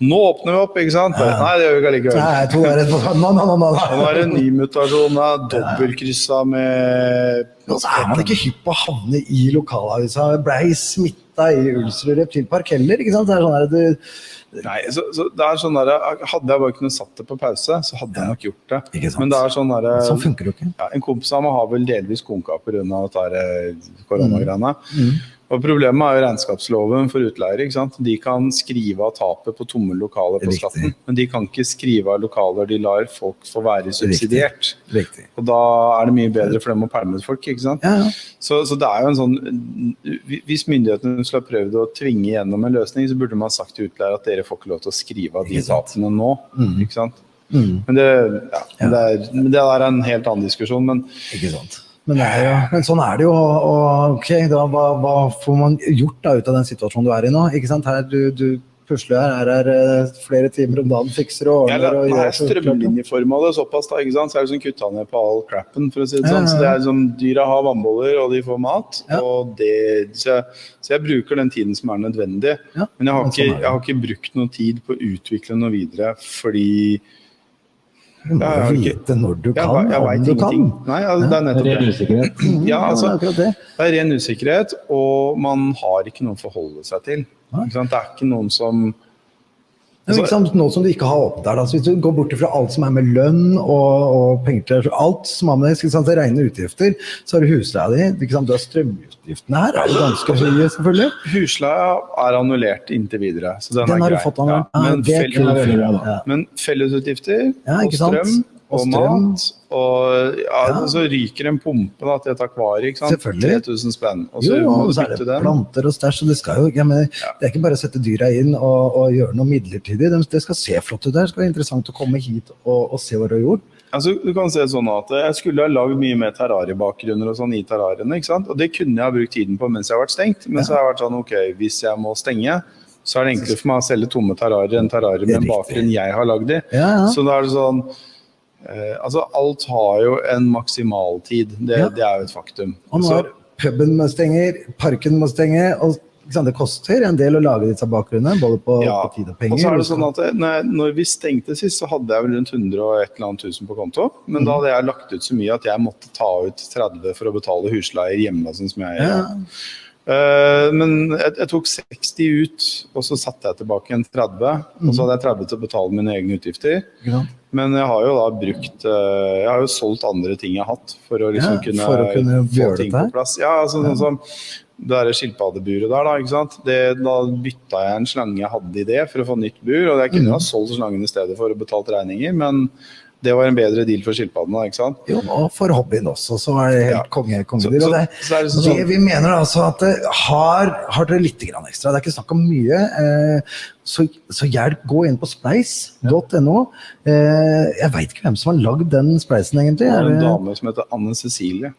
Nå åpner vi opp, ikke sant? Ja. Nei, det gjør vi ikke allikevel. Nei, to er rett på Nå, nå, nå, nå. Nå er det en ny mutasjon, dobbeltkryssa med Og så er man ikke hypp på å havne i lokalavisa. Blei smitta i Ulsrud reptilpark heller, ikke sant? Det er sånn at du, Nei, så, så det er sånn der, Hadde jeg bare kunnet satt det på pause, så hadde jeg nok gjort det. Ikke sant? Men det er sånn der, sånn funker det ikke. ja, En kompis av meg har vel delvis konka pga. koronagreiene. Mm. eh, koronagreiene. Mm. Og Problemet er jo regnskapsloven for utleiere. ikke sant? De kan skrive av tapet på tomme lokaler på Riktig. skatten, men de kan ikke skrive av lokaler de lar folk få være subsidiert. Riktig. Og Da er det mye bedre for dem å pælme ut folk. ikke sant? Ja, ja. Så, så det er jo en sånn Hvis myndighetene skulle ha prøvd å tvinge gjennom en løsning, så burde man sagt til utleiere at dere får ikke lov til å skrive av de tapene nå. Mm. ikke sant? Mm. Men det, ja, det, er, det er en helt annen diskusjon. Men Ikke sant. Men, jo, men sånn er det jo. Og, ok, da, hva, hva får man gjort da ut av den situasjonen du er i nå? Ikke sant? Her du, du pusler her, her er eh, flere timer om dagen, fikser og ordner. og gjør strømlinjeforma det såpass, da, ikke sant? så er det sånn kutta ned på all crappen. for å si det sånn. Så det er sånn, Dyra har vannboller, og de får mat. Ja. og det, så, jeg, så jeg bruker den tiden som er nødvendig. Ja, Men jeg har, sånn ikke, jeg har ikke brukt noe tid på å utvikle noe videre, fordi Du må jo vite når du kan, jeg, jeg om du du kan. Nei, altså, det er nettopp Ren usikkerhet. Ja, altså, det er ren usikkerhet, og man har ikke noe å forholde seg til. Ikke sant? Det er ikke noen som Men liksom, nå som du ikke har åpnet der, da, så hvis du går bort fra alt som er med lønn og, og penger til alt som har med sant, er rene utgifter, så har du husleia di, du har strømutgiftene her, er jo ganske høye, selvfølgelig. Husleia er annullert inntil videre, så den, Den er har du fått annullert. Ja, Ja, men, er. Ja. men fellesutgifter Ja, og strøm Og og mat og ja, Ja. så ryker en pumpe da, til et akvarie, ikke sant? Selvfølgelig. 3000 spenn. Og så jo, og så er det den. planter og stæsj, og det skal jo mener, Det er ikke bare å sette dyra inn og, og gjøre noe midlertidig. Det, de skal se flott ut der. Det skal være interessant å komme hit og, og se hva du har gjort. Altså, du kan se sånn at Jeg skulle ha lagd mye mer terrariebakgrunner og sånn i terrariene. ikke sant? Og det kunne jeg ha brukt tiden på mens jeg har vært stengt. Men så har jeg vært sånn, ok, hvis jeg må stenge, så er det enklere for meg å selge tomme terrarier enn terrarier med en bakgrunn jeg har lagd i. Ja, ja. Så da er det sånn eh, Altså, alt har jo en maksimaltid. Det, Ja. det er jo et faktum. Og når puben må stenge, parken må stenge, og sant, det koster en del å lage disse bakgrunnene, både på, Ja, på tid og penger. Og så er det sånn at når, jeg- når vi stengte sist, så hadde jeg vel rundt 100 og et eller annet tusen på konto. Men mm. da hadde jeg lagt ut så mye at jeg måtte ta ut 30 for å betale husleier hjemme. Sånn som jeg ja, uh, men jeg, jeg tok 60 ut, og så satte jeg tilbake en 30. Og Mhm. så hadde jeg 30 til å betale mine egne utgifter. sant? Men jeg har jo da brukt eh, Jeg har jo solgt andre ting jeg har hatt, for å liksom Ja, kunne, for å kunne få ting på plass. Ja, altså, sånn som det der skilpaddeburet der, da. ikke sant? Det, da bytta jeg en slange jeg hadde i det, for å få nytt bur. Og jeg kunne Mhm. ha solgt slangen i stedet for å betalt regninger, men Det var en bedre deal for skilpaddene, ikke sant? Jo, og for hobbyen også, så er det helt Ja. konge, Så, kongedyr. så, og det, så er det sånn, det vi mener altså at det har, har dere litt grann ekstra, det er ikke snakk om mye, eh, så, så hjelp, gå inn på spleis.no. Eh, jeg veit ikke hvem som har lagd den spleisen, egentlig. det Er var en dame som heter Anne Cecilie.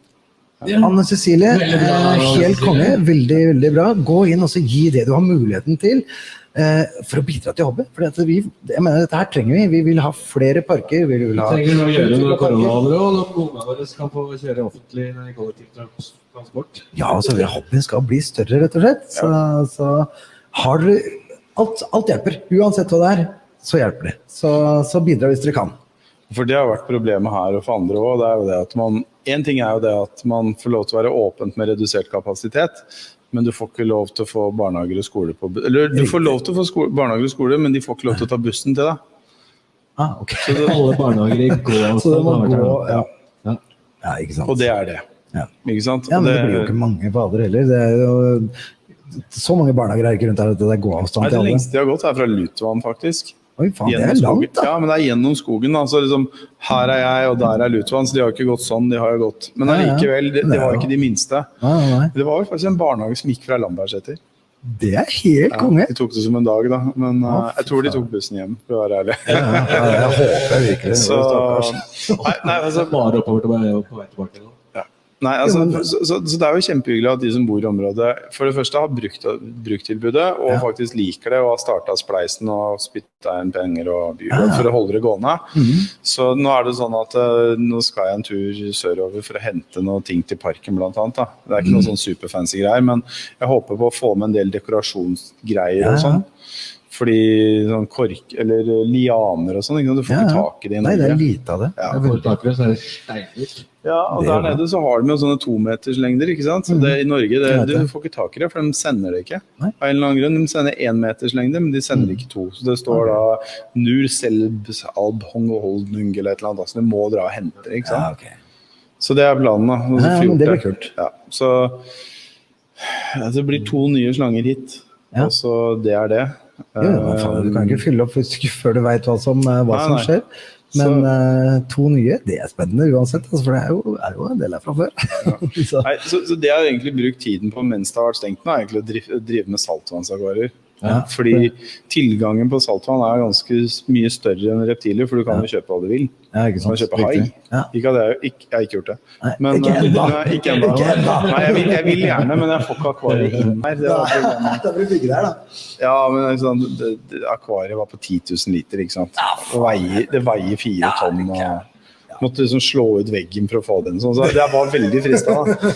Anne Cecilie, bra, eh, helt konge. Veldig, veldig bra. Gå inn og gi det du har muligheten til. Eh, For å bidra til hobby. For vi, jeg mener, dette her trenger vi. Vi vil ha flere parker. Vi vil ha Vi trenger noe å gjøre noe koronaover òg, når ungene våre skal få kjøre offentlig kollektivtransport. Ja, altså hobbyen skal bli større, rett og slett. Så, så har dere alt, alt hjelper. Uansett hva det er, så hjelper det. Så, så bidra hvis dere kan. For det har vært problemet her og for andre òg. Det er jo det at man En ting er jo det at man får lov til å være åpent med redusert kapasitet, men du får ikke lov til å få barnehager og skole på Eller du får lov til å få skole, barnehager og skole, men de får ikke lov til å ta bussen til deg. Ah, ok. Alle barnehager i. Så det må har vært gå her. ja. ja, ikke sant. Og det er det. Ja. Ikke sant? Ja, men det blir jo ikke mange fader heller. Det er jo så mange barnehager er ikke rundt her at det er gåavstand til til det alle. lengste de har gått, er fra Lutvann, faktisk. Oi, faen, det er skogen. langt, da. Ja, men det er gjennom skogen. Da. Så liksom, her er jeg, og der er Lutvann, så de har jo ikke gått sånn. De har jo gått. Men Ja, ja. allikevel, det, det var jo ikke de minste. Nei, nei, nei. Det var jo faktisk en barnehage som gikk fra Lambertseter. Det er helt Ja, konge. de tok det som en dag, da. Men eh, jeg tror de tok bussen hjem, for å være ærlig. Ja, ja, jeg håper virkelig det. Så, nei, nei, altså, Bare oppover til på vei tilbake. nå. Nei, altså, så, så, så det er jo kjempehyggelig at de som bor i området, for det første har brukt tilbudet, og Ja. faktisk liker det, og har starta spleisen og spytta inn penger og Ja, ja. for å holde det gående. Mhm. Så nå er det sånn at eh, nå skal jeg en tur sørover for å hente noe ting til parken, blant annet. Da. Det er ikke Mm. noe sånn superfancy greier, men jeg håper på å få med en del dekorasjonsgreier ja. og sånn. Fordi sånn kork eller lianer og sånn, du får Ja, ikke tak i det i Norge. Nei, det er lite av det. Ja. det er tak i det, så er det. Ja, og Det der er nede så har de jo sånne tometerslengder, ikke sant. Så det, i Norge det, du får ikke tak i det, for de sender det ikke. Nei. Av en eller annen grunn. De sender énmeterslengde, men de sender ikke to. Så det står da Nur Selbs Alb Hong Holdnung eller et eller annet. Så du må dra og hente det, ikke Ja, okay. ok. Så det er planen, da. Og så Ja, men det blir kult. Ja, så ja, det blir to nye slanger hit. Ja. Og så det er det. Hva faen, du kan ikke fylle opp før du veit hva, som, eh, hva Nei, som skjer. Men uh, to nye, det er spennende uansett. Altså, for det er jo, er jo en del her fra før. så, Nei, så, så det jeg har egentlig brukt tiden på mens det har vært stengt nå, er egentlig å drive, drive med saltvannsakvarier. Ja. Fordi tilgangen på saltvann er ganske mye større enn reptiler, for du kan jo kjøpe hva du vil. ja, ikke Du kan sant. kjøpe hai. Ja. Ikke at jeg, ikke, jeg har ikke gjort det. Nei, Men, ikke eh, ennå. Ikke ennå. Jeg jeg vil gjerne, men jeg får ikke akvariet inn her. Det. Da blir det der, da. ja, men sånn, det, det, akvariet var på 10 000 liter, ikke sant. Det veier, det veier fire tonn. og Måtte liksom slå ut veggen for å få den sånn. Så det var veldig frista. da.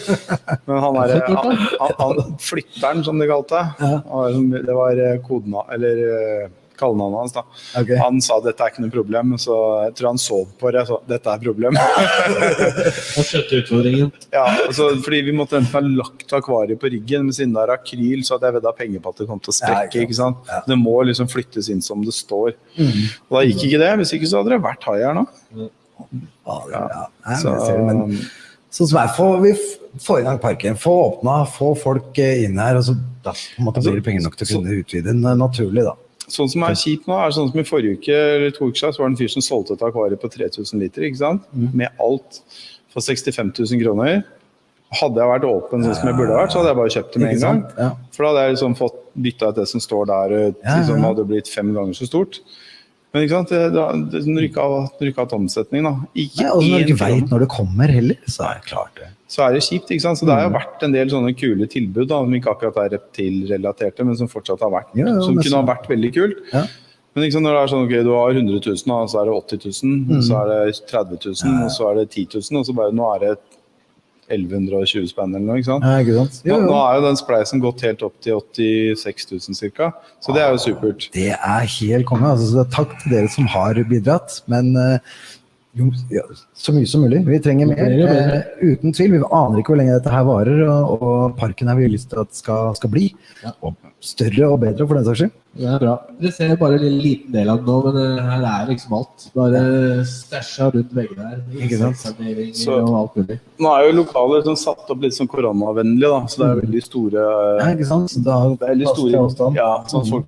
Men han der, han, han, han, flytteren, som de kalte det, det var koden, kodena, eller eh, kallenavnet hans, da. Okay. Han sa dette er ikke noe problem, så jeg tror han sov på det. Så dette er problem. Han skjønte utfordringen. ja, altså, fordi vi måtte enten ha lagt akvariet på ryggen, men siden det er akryl, så hadde jeg vedda penger på at det kom til å sprekke. ikke ikke sant? Ja. Det må liksom flyttes inn som det står. Mm. Og da gikk ikke det. Hvis ikke så hadde det vært hai her nå. Det- ja. Så, men jeg Sånn som er, får vi får i gang parken, få åpna, få folk eh, inn her. og så da på en måte Altså, blir det penger nok til å kunne utvide den eh, naturlig, da. sånn som er kjipt nå, er sånn som i forrige uke eller to uker siden, så var det en fyr som solgte et akvarium på 3000 liter, ikke sant? Mm. Med alt for 65 000 kroner. Hadde jeg vært åpen sånn som jeg burde vært, så hadde jeg bare kjøpt det med en gang. Ja. For da hadde jeg liksom fått bytta ut det som står der, liksom hadde blitt fem ganger så stort. Men ikke sant, det, når av har hatt omsetning, da. Ikke Nei, og når du ikke veit når det kommer heller, så er det klart det. så er det kjipt. ikke sant? Så det Mm. har jo vært en del sånne kule tilbud da, som ikke akkurat er reptilrelaterte, men som fortsatt har vært, Ja, ja, som kunne så... ha vært veldig kult. Ja. Men sant, når det er sånn, ok, du har 100 000, og så er det 80 000, så er det 30 000, Mm. Ja, ja. og så er det 10 000, og så bare nå er det 1120 spenn eller noe. ikke sant? Ja, ikke sant? Nå, nå er jo den spleisen gått helt opp til 86 000 ca., så det er jo supert. Det er helt konge. Altså, takk til dere som har bidratt. Men eh, jo, ja, så mye som mulig. Vi trenger mer. Eh, uten tvil. Vi aner ikke hvor lenge dette her varer, og, og parken har vi lyst til at skal, skal bli. Ja. Og større og bedre, for den saks skyld. Det er bra. Dere ser bare en liten del av det nå, men eh, her er liksom alt. Bare stæsja rundt veggene her. Ikke sant? Så- og alt mulig. Nå er jo lokalet sånn satt opp litt sånn koronavennlig, da, så det er veldig store Ja, ikke sant? Så da Det er veldig store avstand. Ja, sånn folk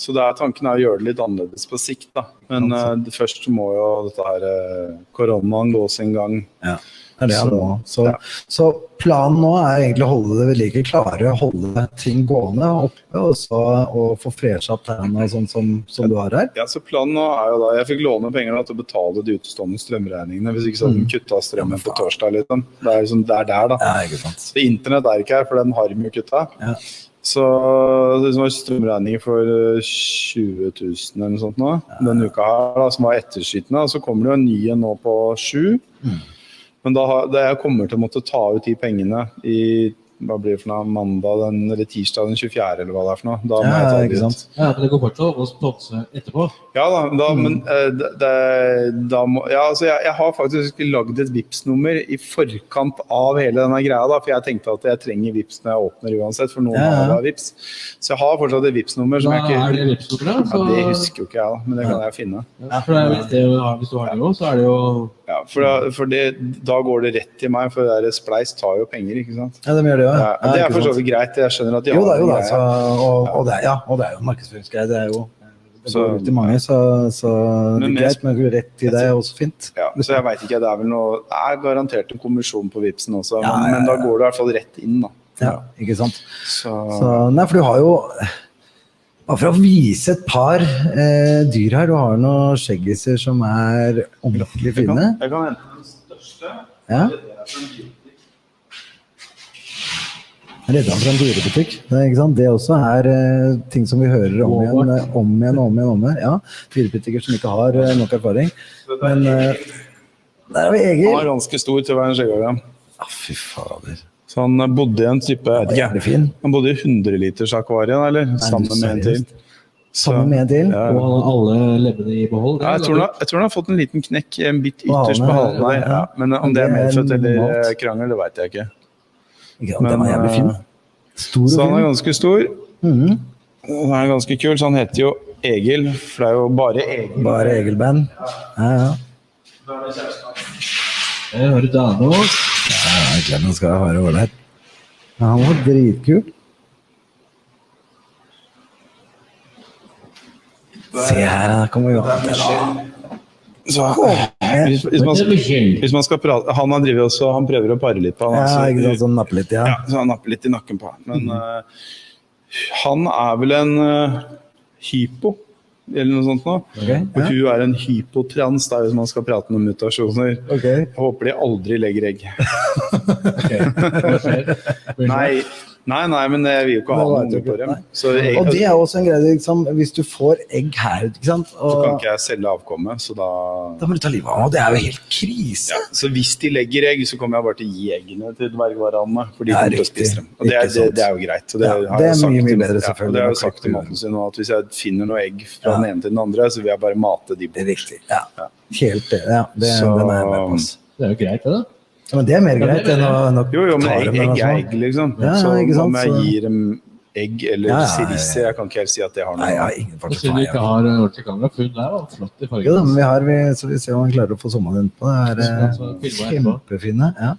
Så er tanken er å gjøre det litt annerledes på sikt, da. Men uh, først må jo dette her uh, koronaen gå sin gang. Ja. Det er det Så. Så, ja. så planen nå er egentlig å holde det ved like, klare holde ting gående oppe, og så og få fresha opp tærne sånn som, som du har her. Ja, så planen nå er jo da, Jeg fikk låne penger da, til å betale de utestående strømregningene. Hvis ikke så hadde de kutta strømmen på torsdag. Liksom. Det er liksom, det er der, da. Ja, ikke sant. Så Internett er ikke her, for den har de jo kutta. Ja. Så det var strømregninger for eh, 20 000 eller noe sånt nå, denne uka her, da, som var etterskytende. Og så kommer det jo en ny en nå på sju. Mm. Men da, da jeg kommer til å måtte ta ut de pengene i hva blir det for noe, mandag den, eller tirsdag den 24., eller hva det er for noe. Da må jeg ta ta ikke det ut. sant. Ja, men det går fortsatt å sponse etterpå. Ja da, da Mm. men uh, det, det, da må, ja, altså jeg, jeg har faktisk lagd et vips nummer i forkant av hele denne greia. da, For jeg tenkte at jeg trenger vips når jeg åpner uansett, for noen Ja, ja. har vips. Så jeg har fortsatt et vips nummer som Da jeg ikke er det Vipps-nummeret. ja, Det husker jo ikke jeg, da, men det kan jeg finne. Ja, for det er, hvis, det, hvis du har det jo, så er det jo Ja, For, da, for det, da går det rett til meg, for det der Spleis tar jo penger, ikke sant. Ja, de gjør det jo. Ja, det er for så vidt greit. Jeg skjønner at de Jo har jo da. greia. Så, og, og, det, ja, og det er jo markedsføringsgreie. Det er jo det Så- går ut til mange, så, så det er greit, men rett til deg er også fint. Ja, så jeg vet ikke, Det er vel noe, det er garantert en kommisjon på Vipsen også, Ja, men, ja, men da går det i hvert fall rett inn. da. Ja, ikke sant? Så, Så, nei, for du har jo bare for å vise et par eh, dyr her. Du har noen skjeggiser som er ordentlig jeg kan, jeg kan hente den største. Ja. Redda fra en dyrebutikk. Det, det også er eh, ting som vi hører om igjen, eh, om igjen, om igjen. om igjen. Ja, Dyrebutikker som ikke har eh, nok erfaring. Men eh, der har vi Han er ganske stor til å være en skjeggorm. Ah, fy fader. Så han eh, bodde i en type jeg vet ikke. Han bodde i 100-litersakvariet, eller? Sammen med en til. Sammen med en til? Ja, Og han alle levende i behold. Ja, jeg, tror han, jeg tror han har fått en liten knekk en bit ytterst på halen, ja. Men eh, om det er medfødt eller eh, krangel, det veit jeg ikke. Ja, Men, Den var jævlig fin. Stor Så han er ganske stor. Mm Og Han er ganske kul, så han heter jo Egil, for det er jo bare Egil. Bare Egil-band. Ja, ja. Jeg hører jeg glemmer å skal være ålreit. Ja, han var dritkul. Se her, da kommer vi opp. Så, hvis, hvis, man, hvis man skal prate Han har drevet også, han prøver å pare litt på han. Ja, altså. ikke sant, sånn nappe litt, ja. Ja, så han napper litt i nakken på han. Men eh, han er vel en uh, hypo, eller noe sånt nå. Ok, Og ja. hun er en hypotrans, da, hvis man skal prate om mutasjoner. Okay. Jeg håper de aldri legger egg. Nei, nei, nei, men jeg vil jo ikke ha Det unger på dem. jeg, Og det er også en greie, liksom, hvis du får egg her, ikke sant? så kan ikke jeg selge avkommet, så da da må du ta livet av dem, og det er jo helt krise. ja, Så hvis de legger egg, så kommer jeg bare til å gi eggene til dvergvaranene. For de Ja, kommer til å spise dem. Og det er, det, det er jo greit. Og det, Ja, har det er mye, mye bedre, bedre, Ja, selvfølgelig, og det har jeg jeg sagt til mannen sin nå, at hvis jeg finner noe egg fra Ja. den ene til den andre, så vil jeg bare mate de Det bort. er riktig. Ja. Helt det. Ja, det, Så- den er med på. oss. Det er jo greit, det, da. Men det er mer greit enn å nok Jo, jo, men egg, egg er egg, liksom. Ja, så ikke sant, om jeg gir dem egg eller Ja, ja, ja, sirisser, jeg kan ikke helt si at det har Nei, jeg har noe ingen Og Siden du ikke har eh, ordentlig kamera, funn der var flott i Jo da, men vi har, vi, så vi ser om han klarer å få sommeren inn på. Det er eh, kjempefine. Ja.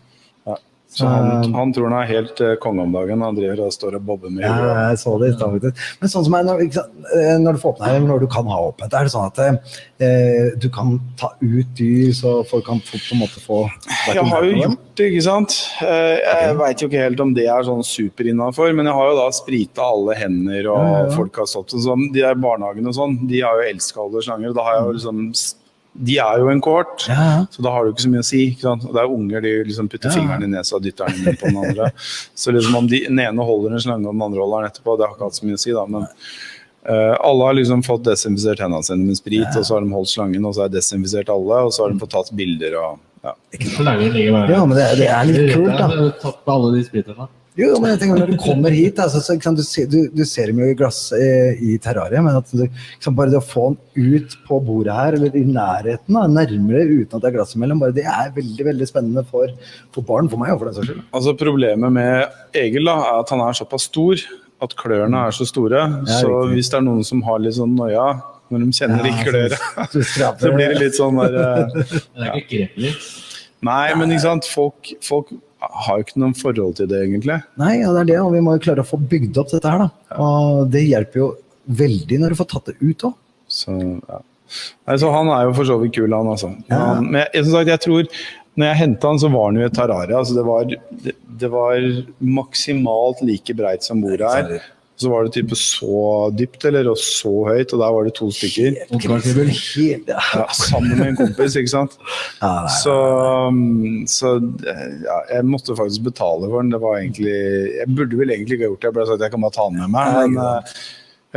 Så han, han tror han er helt uh, konge om dagen. Han driver og står og bobber med Ja, huet. jeg så det. Men sånn som er når, eh, når du får åpne her, når du kan ha åpent, er det sånn at eh, du kan ta ut dyr, så folk kan på en måte få Jeg har jo gjort det, ikke sant. Jeg Jeg veit jo ikke helt om det er sånn super innafor, men jeg har jo da sprita alle hender, og Ja, ja, ja. folk har stått og sånn. De der barnehagene og sånn, de har jo elska alle slanger. Da har jeg jo liksom De er jo en kohort. Ja, ja. Så da har du ikke så mye å si. Ikke sant? Og det er unger, de liksom putter Ja. fingeren i nesa og dytter den inn på den andre. Så liksom om de, den ene holder en slange og den andre holder den etterpå, det har ikke hatt så mye å si, da. Men uh, alle har liksom fått desinfisert hendene sine med sprit, og så har de holdt slangen, og så har de desinfisert alle, og så har de fått tatt bilder og ja. Så lenge bare Ja, men det, det er litt kult, da. Tatt med alle de spriterne. Jo, men jeg tenker når du kommer hit, altså, så, sant, du, ser, du, du ser dem jo i glass eh, i terrariet, men at sant, bare det å få den ut på bordet her, eller i nærheten, da, nærmere uten at det er glass imellom, bare det er veldig veldig spennende for, for barn, for meg og for den saks skyld. Altså Problemet med Egil da, er at han er såpass stor at klørne er så store. Ja, så riktig. hvis det er noen som har litt sånn noia når de kjenner Ja, i kløra, så blir det litt sånn der eh, Men det er ikke grepelig. Nei, men ikke sant. Folk, folk har jo ikke noen forhold til det, egentlig. Nei, ja, det er det, og vi må jo klare å få bygd opp dette her, da. Og det hjelper jo veldig når du får tatt det ut òg. Så, ja. Nei, så han er jo for så vidt kul, han altså. Ja. Han, men jeg, som sagt, jeg tror når jeg henta han, så var han jo i Terraria. Altså det, var, det, det var maksimalt like breit som bordet her. Så var det type så dypt, eller og så høyt, og der var det to stykker. Ja. Ja, sammen med en kompis, ikke sant. Ja, nei, Så, um, så ja, jeg måtte faktisk betale for den. Det var egentlig Jeg burde vel egentlig ikke ha gjort det, jeg ble sagt at jeg kan bare ta den med meg. Men eh,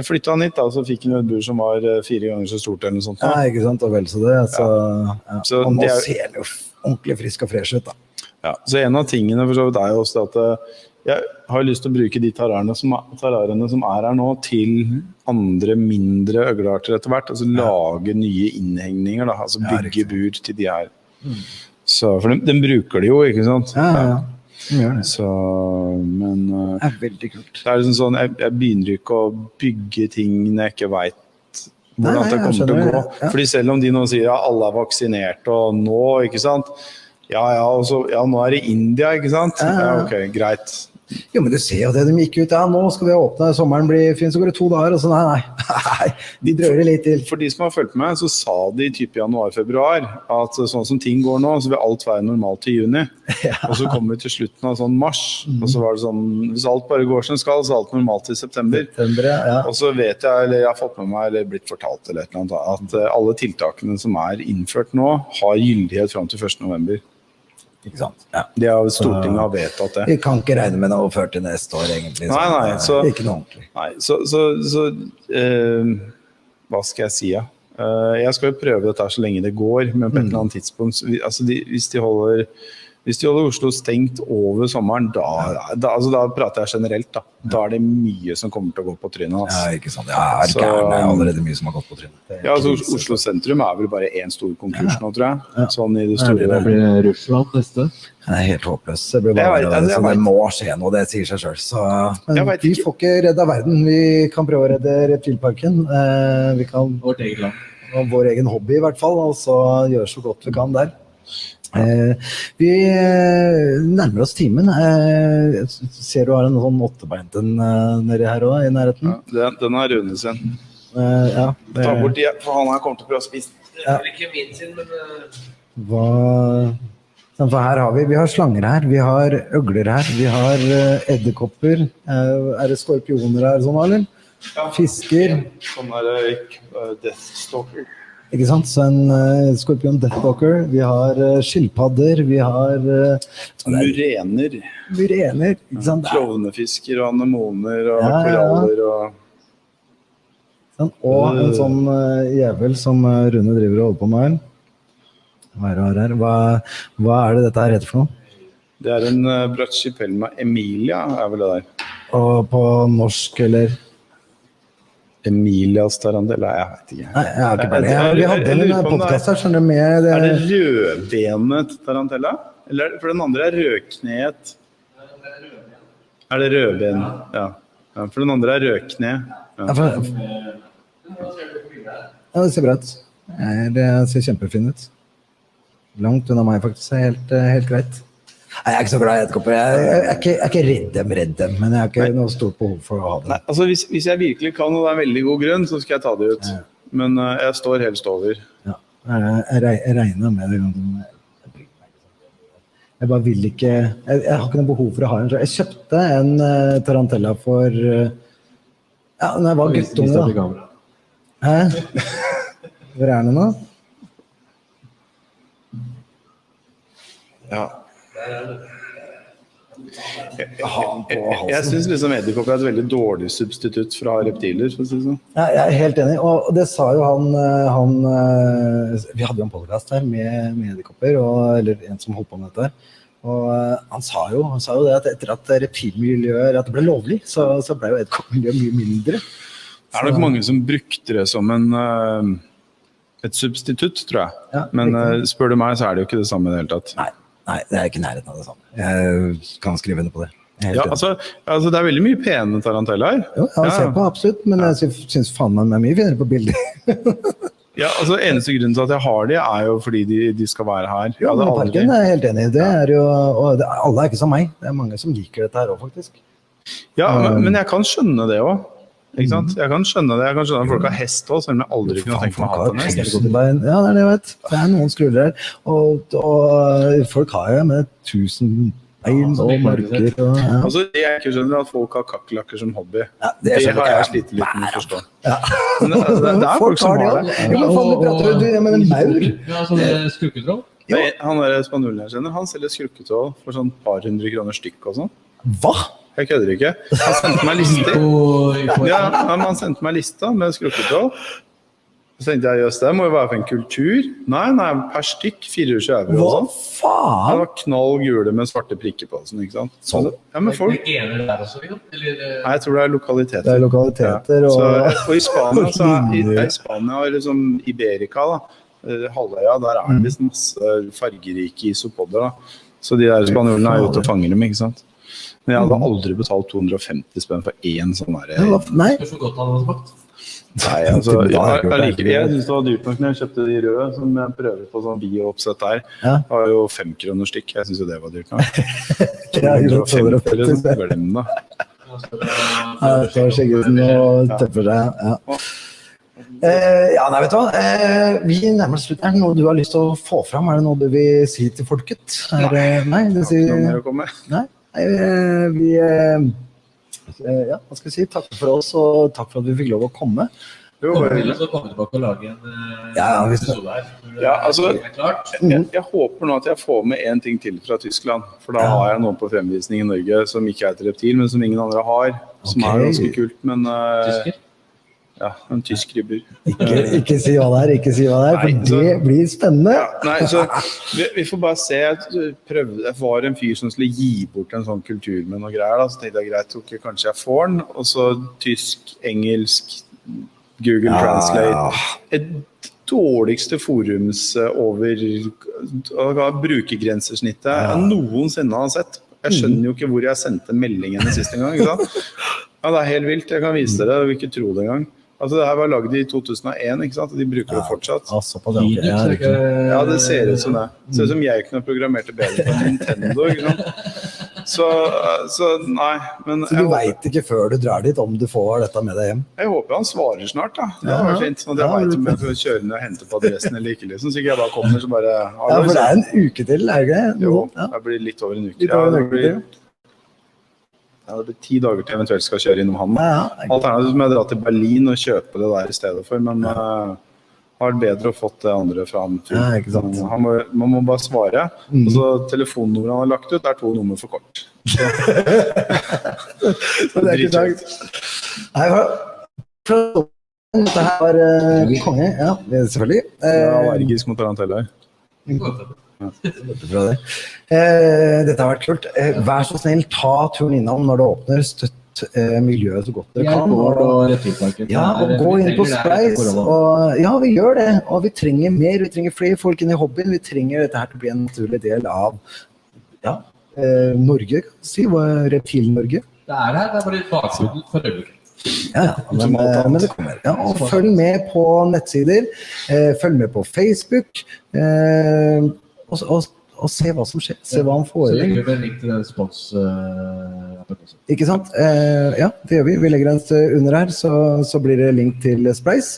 jeg flytta han hit, da, så fikk han et bur som var eh, fire ganger så stort. eller noe sånt. ja, ikke sant, og vel så det. Så, ja. Så og nå er- ser han jo ordentlig frisk og fresh ut, da. Ja, så en av tingene for så vidt er jo også det at eh, jeg har lyst til å bruke de tararene som, tararene som er her nå, til andre mindre øglearter etter hvert. Altså lage nye innhegninger, da. Altså Ja, bygge bur til de her. Så, for den, den bruker de jo, ikke sant? Ja, ja, ja. Det. Så, men uh, Det er veldig kult. det er liksom sånn, jeg, jeg begynner ikke å bygge ting når jeg ikke veit hvordan nei, det kommer til å gå. ja. Fordi selv om de nå sier ja, alle er vaksinert og nå, ikke sant. Ja, ja, og så, ja, nå er det India, ikke sant. Ja, ja, Ja, ja. ok, greit. Jo, men du ser jo det, de gikk ut, ja, nå skal vi åpne, sommeren blir fin, så går det to dager, og så nei, nei, nei, de drøyer litt til. For de som har fulgt med, så sa de type januar-februar at sånn som ting går nå, så vil alt være normalt til juni. Og så kommer vi til slutten av sånn mars, og så var det sånn Hvis alt bare går som det skal, så er alt normalt til september. September, ja. ja. Og så vet jeg, eller jeg har fått med meg, eller blitt fortalt eller et eller annet, at eh, alle tiltakene som er innført nå, har gyldighet fram til 1.11. Ikke sant? Ja. Det har Stortinget har vedtatt det. Vi kan ikke regne med noe før til neste år, egentlig. Nei, nei, så- Ikke noe ordentlig. Nei, så, så, så eh, Hva skal jeg si, ja? Uh, jeg skal jo prøve dette så lenge det går, men på et eller annet tidspunkt altså de, Hvis de holder hvis de holder Oslo stengt over sommeren, da, da, altså da prater jeg generelt. Da. da er det mye som kommer til å gå på trynet. Ja, Altså. ikke sant. Ja, er Så- gæren, det er allerede mye som har gått på trynet. Ja, altså. Oslo sentrum er vel bare én stor konkurs nå, tror jeg. Ja. Sånn i det store. blir, det blir Russland neste. Det er helt håpløst. Det, blir Jeg vet- altså, jeg så det må skje noe, det sier seg sjøl. Vet vi ikke. får ikke redda verden. Vi kan prøve å redde reptilparken. Eh, vi kan Vårt eget land. vår egen hobby i hvert fall, og så gjøre så godt vi kan der. Eh, vi eh, nærmer oss timen. Eh, jeg ser du har en sånn åttebeint en eh, nedi her òg, i nærheten. ja, den, den er Rune sin. Eh, ja, det, Ta bort de, for han her kommer til å prøve å spise. Ja. Ikke min sin, men eh, hva For her har vi, vi har slanger her, vi har øgler her, vi har eh, edderkopper. Eh, er det skorpioner her sånn, eller? Fisker. Sånn der uh, Deathstalker. Ikke sant? Så en uh, skorpion deathwalker. Vi har uh, skilpadder. Vi har uh, Murener. murener. Ikke sant? Er- Klovnefisker og anemoner og Ja, ja, ja. koraller og sant? Og en sånn uh, jævel som eh, Rune driver og holder på med her. Hva er det her? Hva, hva er det dette her heter for noe? Det er en uh, Brachypelma emilia, er vel det der. Og på norsk, eller? Emilias tarantella, jeg vet ikke. Nei, jeg har ikke peiling. Jeg- Vi hadde en det podkast her, skjønner du, med det, Er det rødbenet tarantella? Eller, er for den andre er rødkneet. Er det rødben? Ja. ja. For den andre er rødkne. Ja, Ja. for, ja, det ser bra ut. Det ser kjempefint ut. Langt unna meg, faktisk. Helt, eh, helt greit. Nei, Jeg er ikke så glad i edderkopper. Jeg, jeg, er ikke- jeg er ikke redd dem, redd dem, men jeg har ikke noe stort behov for å ha dem. Nei, altså hvis, hvis jeg virkelig kan, og det er en veldig god grunn, så skal jeg ta det ut. Men uh, jeg står helst over. Ja. Jeg, jeg, reg- jeg regner med det. Jeg bare vil ikke Jeg, jeg har ikke noe behov for å ha en. Jeg kjøpte en uh, tarantella for uh, Ja, når jeg var guttunge, da. Hæ? Hvor er den nå? Ja. Jeg, syns liksom edderkopper er et veldig dårlig substitutt fra reptiler. For å si det sånn. Ja, jeg er helt enig. Og det sa jo han, eh, han eh, Vi hadde jo en podkast her med, med edderkopper, eller en som holdt på med dette. her. Og eh, han sa, jo, han sa jo det at etter at reptilmiljøet at det ble lovlig, så, så ble jo edderkoppmiljøet mye mindre. Det er nok mange som brukte det som en, et substitutt, tror jeg. Ja, Men riktig. spør du meg, så er det jo ikke det samme i det hele tatt. Nei, nei, det er ikke nærheten av det samme. Jeg kan skrive under på det. Ja, altså, altså, det er veldig mye pene tarantellaer. ja, jeg ser på absolutt, men jeg syns- faen meg er mye finere på bilder. Ja, altså Eneste grunnen til at jeg har de, er jo fordi de, de skal være her. Ja, men aldri- Parken er jeg helt enig i. Det er jo, og det, alle er ikke som meg. Det er mange som liker dette her òg, faktisk. Ja, Um, men, men jeg kan skjønne det òg. Ikke sant? Jeg kan skjønne det. Jeg kan skjønne at folk har hest òg, selv om jeg aldri kunne tenkt meg å ha bein. Ja, det er det jeg vet. Det er noen skruller her. Og, og folk har jo med tusen bein så og marker og ja. Altså, det jeg ikke skjønner, er at folk har kakerlakker som hobby. ja, Det, skjønner har jeg slitt litt med å forstå. Men det, altså, det, det er Folk folk som har det, ja. Jo, men faen, du prater du, ja, en maur. Ja, sånn skrukketroll. Er- Han der spanjolen jeg kjenner, han selger skrukketråd for sånn par hundre kroner stykk og sånn. Hva? Jeg kødder ikke. Han sendte meg lister. Og, og, Ja, han han sendte meg lista med skrukketroll. Så tenkte jeg jøss, det må jo være for en kultur. Nei, nei, per stykk 24 euro Hva og sånn. Det var knall gule med svarte prikker på. Sånn, ikke sant? Sånn. Ja, men folk, også? Eller, eh, nei, jeg tror det er lokaliteter. Det er lokaliteter Så, og og i Spania, så er, i, i Spania og liksom Iberica, da, eh, halvøya, der er Mm. det visst masse fargerike isopoder. da. Så de der spanjolene er ute og fanger dem, ikke sant. Men jeg hadde aldri betalt 250 spenn for én sånn derre Nei. Nei, altså, ja, jeg, jeg, jeg syns det var dyrt nok når jeg kjøpte de røde, som jeg prøver på sånn biooppsett der. Ja. Det var jo fem kroner stykk. Jeg syns jo det var dyrt nok. Ja, ikke sant, 250, 250, liksom. Glem det. Ja, så Skjeggesen og tepper seg. Ja. Eh, ja, nei, vet du hva. Eh, vi nærmer oss slutten. Er det noe du har lyst til å få fram? Er det noe du vil si til folket? Er, nei. nei, det Har sier. Nei, vi eh, eh, Ja, hva skal vi si? Takk for oss, og takk for at vi fikk lov å komme. Jo, Kommer bare- til å komme tilbake og lage en eh, Ja, episode her. Ja, altså-. Jeg, jeg håper nå at jeg får med én ting til fra Tyskland. For da Ja. har jeg noen på fremvisning i Norge som ikke er et reptil, men som ingen andre har. Som okay. er ganske kult. Men uh, Tysker. Ja, en tysk ribber. Ikke, ikke si hva det er, ikke si hva det er, Nei, for så- det blir spennende. Ja, nei, så vi, vi får bare se. Jeg prøvde, jeg var en fyr som skulle gi bort en sånn kultur med noe greier. Da. Så tenkte jeg greit, ok, kanskje jeg får den. Og så tysk, engelsk, Google Translate. Et dårligste forums eh, over brukergrensesnittet brukergrensesnittet jeg noensinne har sett. Jeg skjønner jo ikke hvor jeg sendte meldingene sist en gang. Ja, det er helt vilt. Jeg kan vise dere, jeg vil ikke tro det engang. Altså, det her var lagd i 2001, ikke sant? og de bruker det fortsatt. Ja, såpass, ja, ja, er det ikke- Ja, det ser ut som det. Det ser ut som jeg kunne programmert det bedre på Nintendo. ikke sant? Så, så nei. Men Så du veit ikke før du drar dit om du får dette med deg hjem? jeg håper han svarer snart, da. Det Ja, hadde ja. vært fint. Sånn at jeg Ja, veit om jeg får kjøre ned og hente på adressen eller ikke. liksom. Så ikke jeg bare kommer så bare Ja, for det er en uke til, er det ikke det? Jo, det blir litt over en uke. Litt over en Ja, det uke til, til. Ja, det blir ti dager til jeg eventuelt skal kjøre innom han. Ja, ja. Alternativt må jeg dra til Berlin og kjøpe det der i stedet for, men uh, har det bedre å fått det andre fra han. Ja, ikke sant. Han må, man må bare svare. Mm. Og så Telefonnummeret han har lagt ut, er to nummer for kort. Så det er ikke sant. Nei, for, for, dette her var uh, konge, ja, det er selvfølgelig. Eh, allergisk mot taranteller. Det. Eh, dette har vært kult. Eh, vær så snill, ta turen innom når det åpner. Støtt eh, miljøet så godt dere kan. Og, ja, og gå inn på det Spleis. Og, ja, vi gjør det. Og vi trenger mer. Vi trenger flere folk inn i hobbyen. Vi trenger dette her til å bli en naturlig del av ja, eh, Norge, si. Reptil-Norge. Det er her, det er bare bakgrunnen for øyeblikket. Ja, ja, men, men det kommer. Ja, og følg med på nettsider. Eh, følg med på Facebook. Eh, og, og, og se hva som skjer. Se hva han Så får legger inn. vi en link til den spons-appen også. Ikke sant? Eh, ja, det gjør vi. Vi legger en under her, så, så blir det link til Spleis.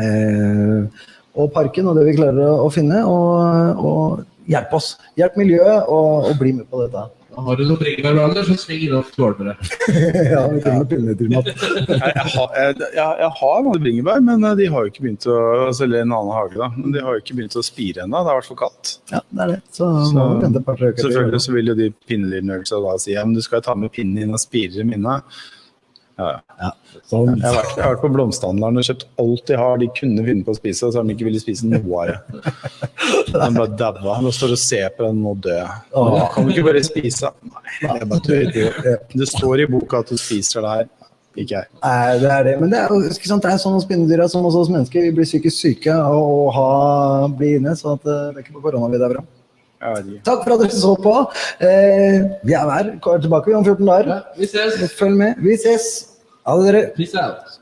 Eh, og parken og det vi klarer å, å finne. Og, og hjelp oss. Hjelp miljøet, og, og bli med på dette. Har du noen bringebærblader, så sving innom Skålbere. ja, vi trenger mat. Jeg, har- har mange bringebær, men eh, de har jo ikke begynt å selge en annen hage. da. Men de har jo ikke begynt å spire ennå. Det er i hvert fall kaldt. Ja, det er det. Så, Så-. Selvfølgelig så vil jo de pinnelillnerdsa da si ja, men du skal ta med pinnen inn og spire dem inne. Ja, ja. Sånn. Jeg har, vært, jeg har vært på blomsterhandleren og kjøpt alt de har de kunne finne på å spise, så har de ikke villet spise noe av det. De bare daua. Nå står og ser på den og dør. Åh. Kan du ikke bare spise? Nei, jeg bare. Det står i boka at du spiser det her. Ikke jeg. Nei, det er det. Men det er, ikke sant? det er sånn hos spinnedyra som hos oss mennesker. Vi blir psykisk syke av å ha, bli inne, så at, eh, det er ikke på korona vi dauer av. Takk for at dere så på. Eh, vi er her. Kommer tilbake om 14 dager. Ja, vi ses! Følg med. Vi ses. Ha det, dere. Peace out!